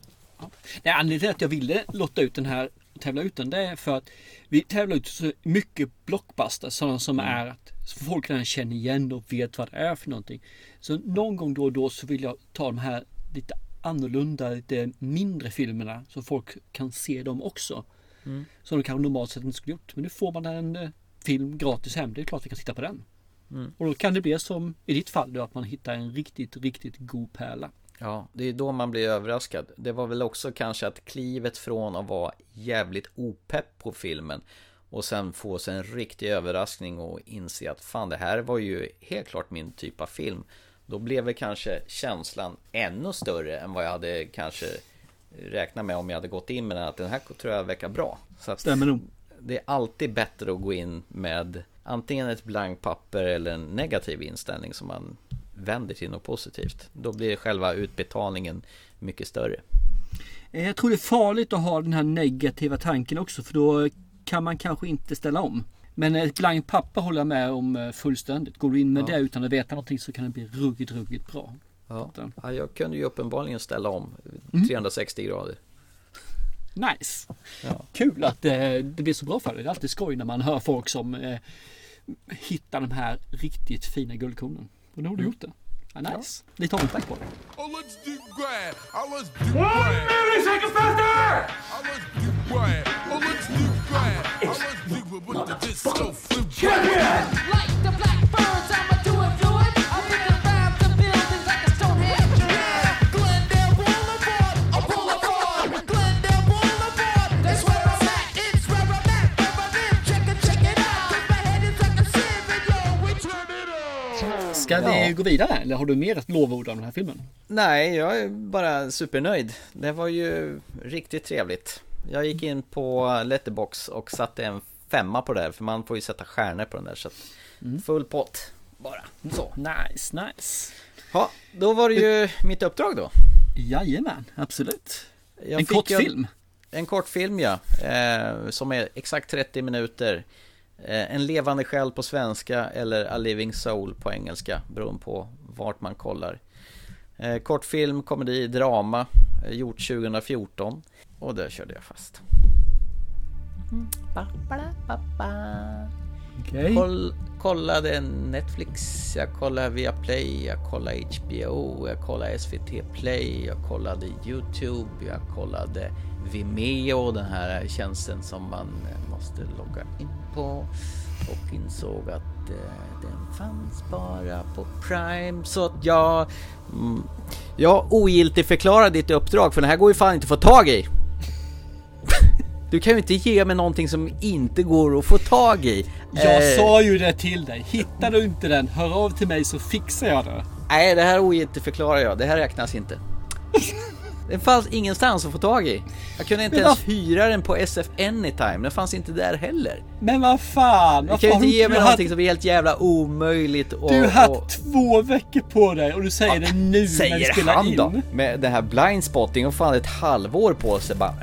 Nej, anledningen till att jag ville lotta ut den här, tävla ut den, det är för att vi tävlar ut så mycket blockbuster, sådana som är att folk redan känner igen och vet vad det är för någonting. Så någon gång då och då så vill jag ta de här lite annorlunda, lite mindre filmerna så folk kan se dem också. Mm. Som de kanske normalt sett inte skulle gjort. Men nu får man en eh, film gratis hem, det är klart vi kan titta på den. Mm. Och då kan det bli som i ditt fall då, att man hittar en riktigt, riktigt god pärla. Ja, det är då man blir överraskad. Det var väl också kanske att klivet från att vara jävligt opepp på filmen och sen få sig en riktig överraskning och inse att fan det här var ju helt klart min typ av film. Då blev väl kanske känslan ännu större än vad jag hade kanske räknat med om jag hade gått in med den att den här tror jag verkar bra. Så Stämmer nog. det är alltid bättre att gå in med antingen ett blankt papper eller en negativ inställning som man vänder till något positivt. Då blir själva utbetalningen mycket större. Eh, Jag tror det är farligt att ha den här negativa tanken också för då kan man kanske inte ställa om. Men ett blankt papper håller jag med om eh, fullständigt. Går du in med Ja. det utan att veta någonting så kan det bli ruggigt, ruggigt bra. Ja. Ja, jag kunde ju uppenbarligen ställa om Mm. 360 grader. Nice! Ja. Kul att eh, det blir så bra för dig. Det är alltid skoj när man hör folk som eh, hittar de här riktigt fina guldkornen. Och nu har du Mm. gjort det. Ja, nice! Lite omtanke på dig. Oh, let's do grad. Oh, let's do grad. milliseconds faster! Oh, let's do grad. Oh, let's do grad. Oh, let's do. Like the Ska vi gå vidare eller har du mer att lovorda om den här filmen? Nej, jag är bara supernöjd. Det var ju riktigt trevligt. Jag gick in på Letterbox och satte en femma på det här, för man får ju sätta stjärnor på den där. Så att full pott bara. Så. Nice, nice. Ja, då var det ju mitt uppdrag då. Jajamän, absolut. Jag en kort film. En kort film ja, eh, som är exakt 30 minuter. Eh, en levande själ på svenska eller A Living Soul på engelska, beroende på vart man kollar. Eh, kortfilm, komedi, drama, eh, gjort 2014. Och där körde jag fast. Okej. Koll, kollade Netflix, jag kollade Viaplay, jag kollade HBO, jag kollade SVT Play, jag kollade YouTube, jag kollade Vimeo, den här tjänsten som man eh, måste logga in på. och insåg att eh, den fanns bara på Prime. Så att jag... Mm, jag ogiltigt förklarar ditt uppdrag för den här går ju fan inte att få tag i. Du kan ju inte ge mig någonting som inte går att få tag i. Jag Eh, sa ju det till dig. Hittar du inte den, hör av till mig så fixar jag det. Nej, det här ogiltigt förklarar jag. Det här räknas inte. Den fanns ingenstans att få tag i. Jag kunde inte Men ens vad- hyra den på SF Anytime. Den fanns inte där heller. Men vad fan! Du Vad kan ju inte ge mig du någonting haft- som är helt jävla omöjligt och... Du har haft och- två veckor på dig och du säger det nu när vi Säger spelar han in. då? Med det här blindspotting och fan ett halvår på sig bara.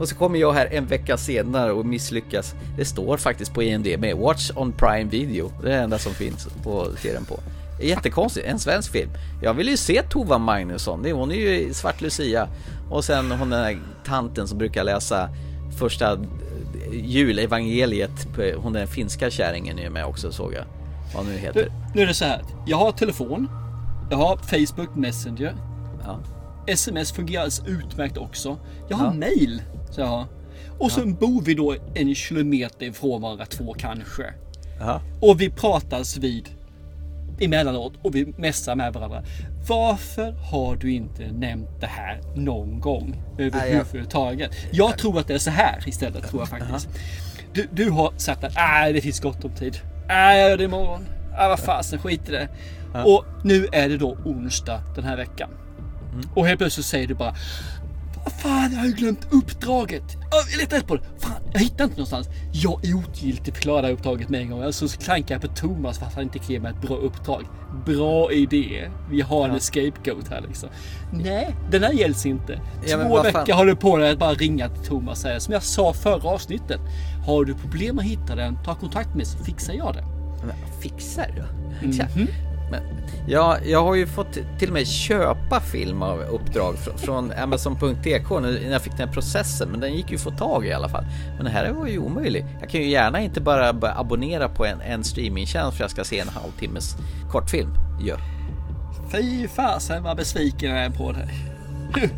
Och så kommer jag här en vecka senare och misslyckas. Det står faktiskt på IMDB, Watch on Prime Video. Det är det enda som finns på serien på. Jättekonstigt, en svensk film. Jag vill ju se Tova Magnusson, hon är ju Svart Lucia. Och sen hon den där tanten som brukar läsa första eh, julevangeliet. Hon den finska kärringen är ju med också såg jag. Vad nu heter. Du, nu är det så här. Jag har telefon. Jag har Facebook Messenger. Ja. SMS fungerar alldeles utmärkt också. Jag har Ja. mail. Så jag har. Och sen bor vi då en kilometer ifrån varandra två kanske. Ja. Och vi pratas vid emellanåt och vi messar med varandra. Varför har du inte nämnt det här någon gång överhuvudtaget? Jag tror att det är så här istället tror jag faktiskt. Du, du har sagt att nej, det finns gott om tid. Nej, jag gör det imorgon. Nej, vad fasen, skit i det. Och nu är det då onsdag den här veckan. Och helt plötsligt säger du bara fan, jag har ju glömt uppdraget. Ja, Jag letar på det. Fan, jag hittar inte någonstans. Jag ogiltigt förklarar det här uppdraget med en gång. Alltså så klankar jag på Thomas för att han inte kan ge mig ett bra uppdrag. Bra idé. Vi har en scapegoat här liksom. Nej, den här gälls inte. Ja, Två veckor fan. har du på dig att bara ringa till Thomas och säga som jag sa förra avsnittet. Har du problem att hitta den, ta kontakt med mig så fixar jag det. Men fixar du? Mhm. Tja. Men, ja, jag har ju fått till och med köpa film av uppdrag fr- från Amazon.tk nu när jag fick den här processen, men den gick ju att få tag i i alla fall. Men det här var ju omöjligt. Jag kan ju gärna inte bara abonnera på en, en streamingtjänst för att jag ska se en halvtimmes kortfilm. Ja. Fy fasen vad besviken jag är på dig.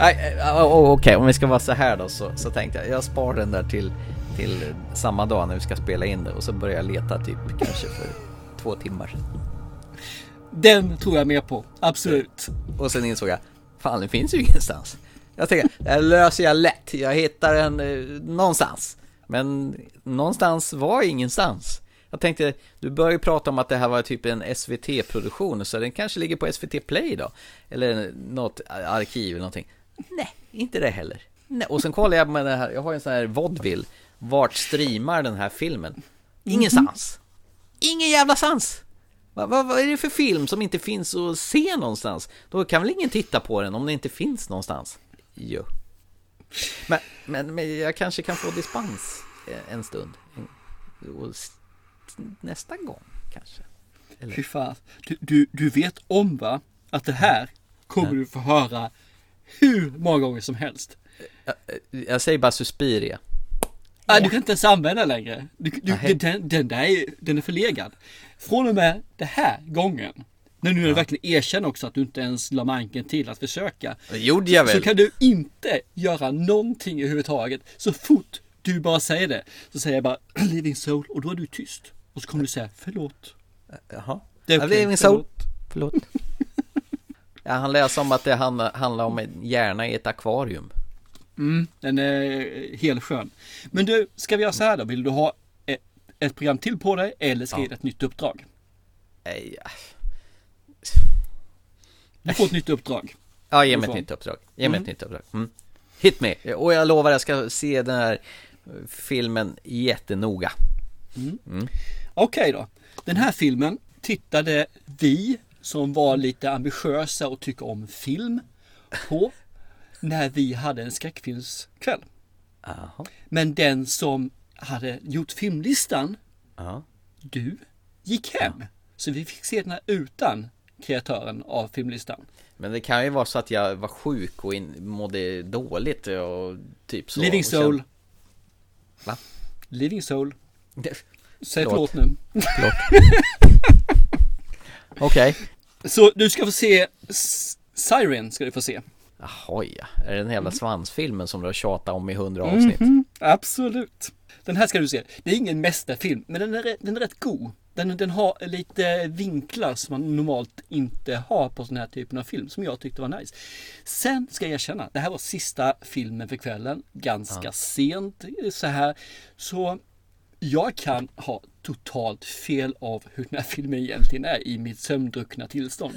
Eh, Okej, om vi ska vara så här då så, så tänkte jag, jag sparar den där till, till samma dag när vi ska spela in det och så börjar jag leta typ kanske för två timmar. Den tror jag mer på. Absolut. Och sen insåg jag, fan det finns ju ingenstans. Jag tänker, det här löser jag lätt. Jag hittar den eh, någonstans. Men någonstans var ingenstans. Jag tänkte, du började ju prata om att det här var typ en SVT-produktion, så den kanske ligger på SVT Play då? Eller något arkiv eller någonting. Nej, inte det heller. Nej. Och sen kollar jag med det här, jag har ju en sån här vodville. Vart streamar den här filmen? Ingenstans. Ingen jävla sans. Vad, vad, vad är det för film som inte finns att se någonstans? Då kan väl ingen titta på den om den inte finns någonstans? Jo. Men, men, men jag kanske kan få dispens eh, en stund. Och nästa gång kanske. Eller? Fy fan. Du, du, du vet om va? Att det här kommer du få höra hur många gånger som helst. Jag, jag säger bara Suspiria. Ah, du kan inte ens använda längre. Du, du, den, den där är, den är förlegad. Från och med det här gången. När du verkligen erkänner också att du inte ens la manken till att försöka. Det gjorde jag Så väl? kan du inte göra någonting överhuvudtaget. Så fort du bara säger det så säger jag bara Living Soul och då är du tyst. Och så kommer du säga förlåt. Jaha. Det är blev min soul. förlåt. Förlåt. Ja, han läser om att det handlar om en hjärna i ett akvarium. Mm, den är helt skön. Men du, ska vi göra så här då? Vill du ha ett, ett program till på dig eller ska jag ge dig ett nytt uppdrag? Nej. Du får ett nytt uppdrag. Ja, ge mig ett nytt uppdrag. Ge mig Mm. ett nytt uppdrag. Mm. Hit me! Och jag lovar, jag ska se den här eh, filmen jättenoga. Mm. Okej då. Den här filmen tittade vi som var lite ambitiösa och tycker om film på när vi hade en skräckfilmskväll. Jaha. Men den som hade gjort filmlistan, Ja. du, gick hem. Så vi fick se den här utan kreatören av filmlistan. Men det kan ju vara så att jag var sjuk och in, mådde dåligt och typ så. Living Soul. Va? Living Soul. Säg Förlåt. nu. Förlåt. Okej. Så du ska få se Siren ska du få se. Jaha ja. Är det den jävla svansfilmen som du har tjatat om i hundra avsnitt? Mhm, absolut. Den här ska du se. Det är ingen mästerfilm, men den är, den är rätt god. Den, den har lite vinklar som man normalt inte har på sån här typen av film, som jag tyckte var nice. Sen ska jag erkänna, det här var sista filmen för kvällen, ganska Ja. sent så här. Så jag kan ha totalt fel av hur den här filmen egentligen är i mitt sömndruckna tillstånd.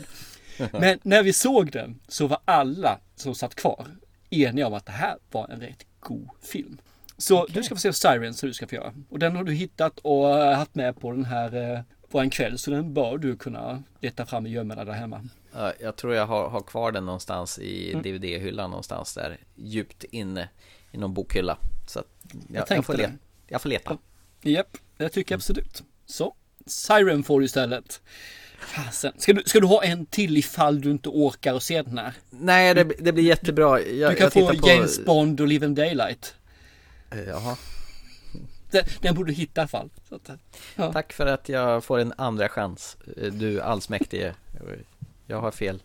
Men när vi såg den så var alla som satt kvar eniga om att det här var en rätt god film. Så du ska få se Sirens som du ska få göra. Och den har du hittat och eh, haft med på den här eh, på en kväll så den bör du kunna leta fram i gömmorna där hemma. Ja, Jag tror jag har, har kvar den någonstans i Mm. DVD-hyllan någonstans där djupt inne i någon bokhylla. Så jag, jag, tänkte får, leta, jag får leta. Japp, det tycker jag absolut. Så, Siren får du istället. Fasen. Ska du, ska du ha en till ifall du inte orkar att se den här? Nej, det, det blir jättebra. Jag, du kan få på- James Bond och Live in Daylight. Eh, Jaha. Den, den borde du hitta i alla fall. Att, ja. Tack för att jag får en andra chans. Eh, Du allsmäktige. Jag har fel.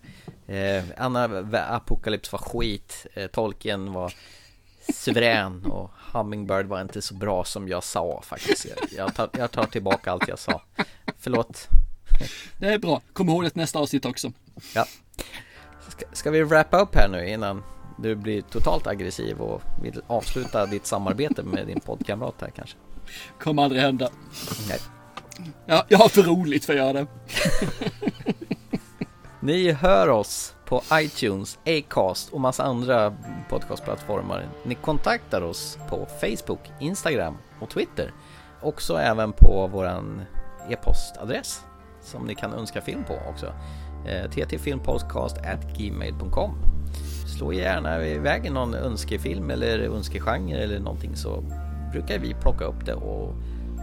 Eh, Anna Apocalypse var skit. Eh, Tolkien var suverän och Hummingbird var inte så bra som jag sa faktiskt. Jag tar, jag tar tillbaka allt jag sa. Förlåt. Det är bra. Kom ihåg det nästa avsnitt också. Ja. Ska, ska vi wrappa upp här nu innan du blir totalt aggressiv och vill avsluta ditt samarbete med din poddkamrat här kanske? Kommer aldrig hända. Nej. Ja, jag har för roligt för att göra det. Ni hör oss på iTunes, Acast och massa andra podcastplattformar. Ni kontaktar oss på Facebook, Instagram och Twitter. Också även på våran e-postadress som ni kan önska film på också. Eh, ttfilmpodcast@gmail.com. Slå gärna iväg någon önskefilm eller önskegenre eller någonting så brukar vi plocka upp det och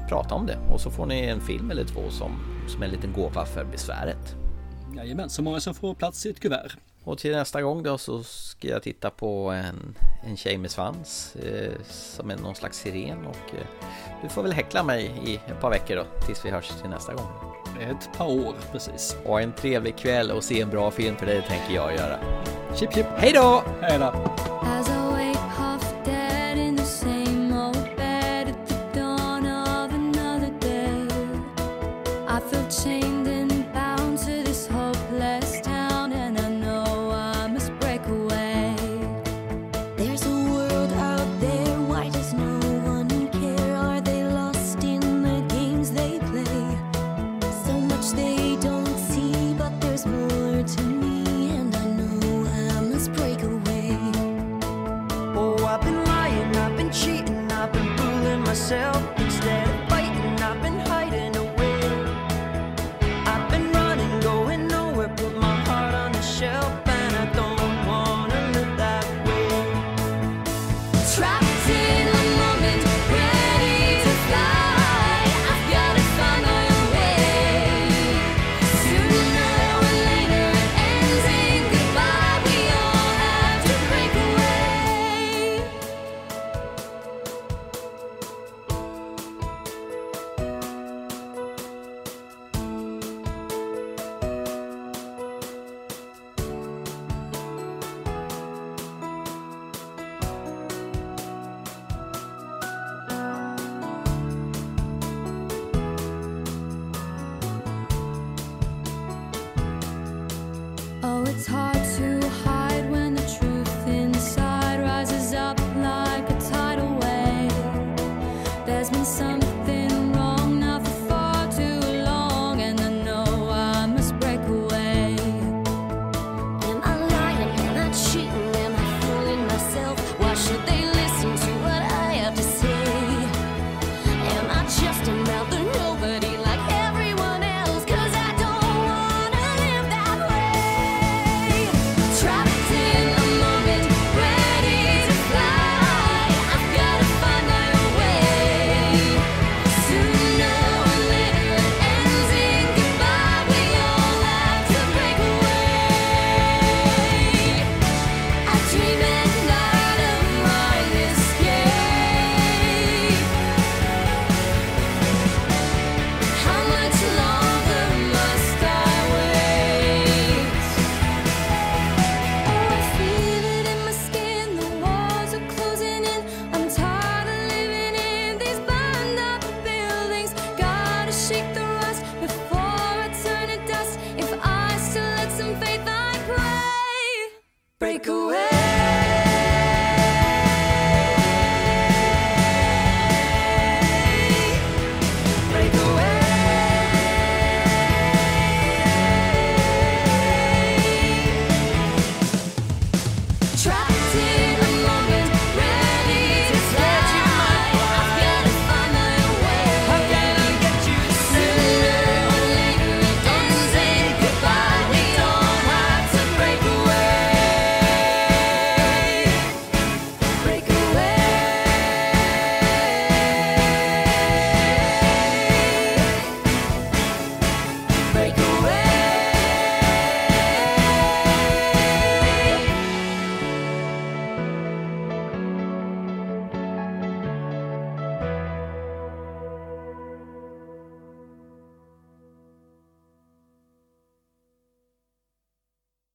prata om det. Och så får ni en film eller två som, som en liten gåva för besväret. Jajamän, så många som får plats i ett kuvert. Och till nästa gång då så ska jag titta på en, en tjej med svans eh, som är någon slags siren och eh, du får väl häckla mig i ett par veckor då tills vi hörs till nästa gång. Ett par år precis. Och en trevlig kväll och se en bra film för det tänker jag göra. Chip chip. Hej då! Hej då!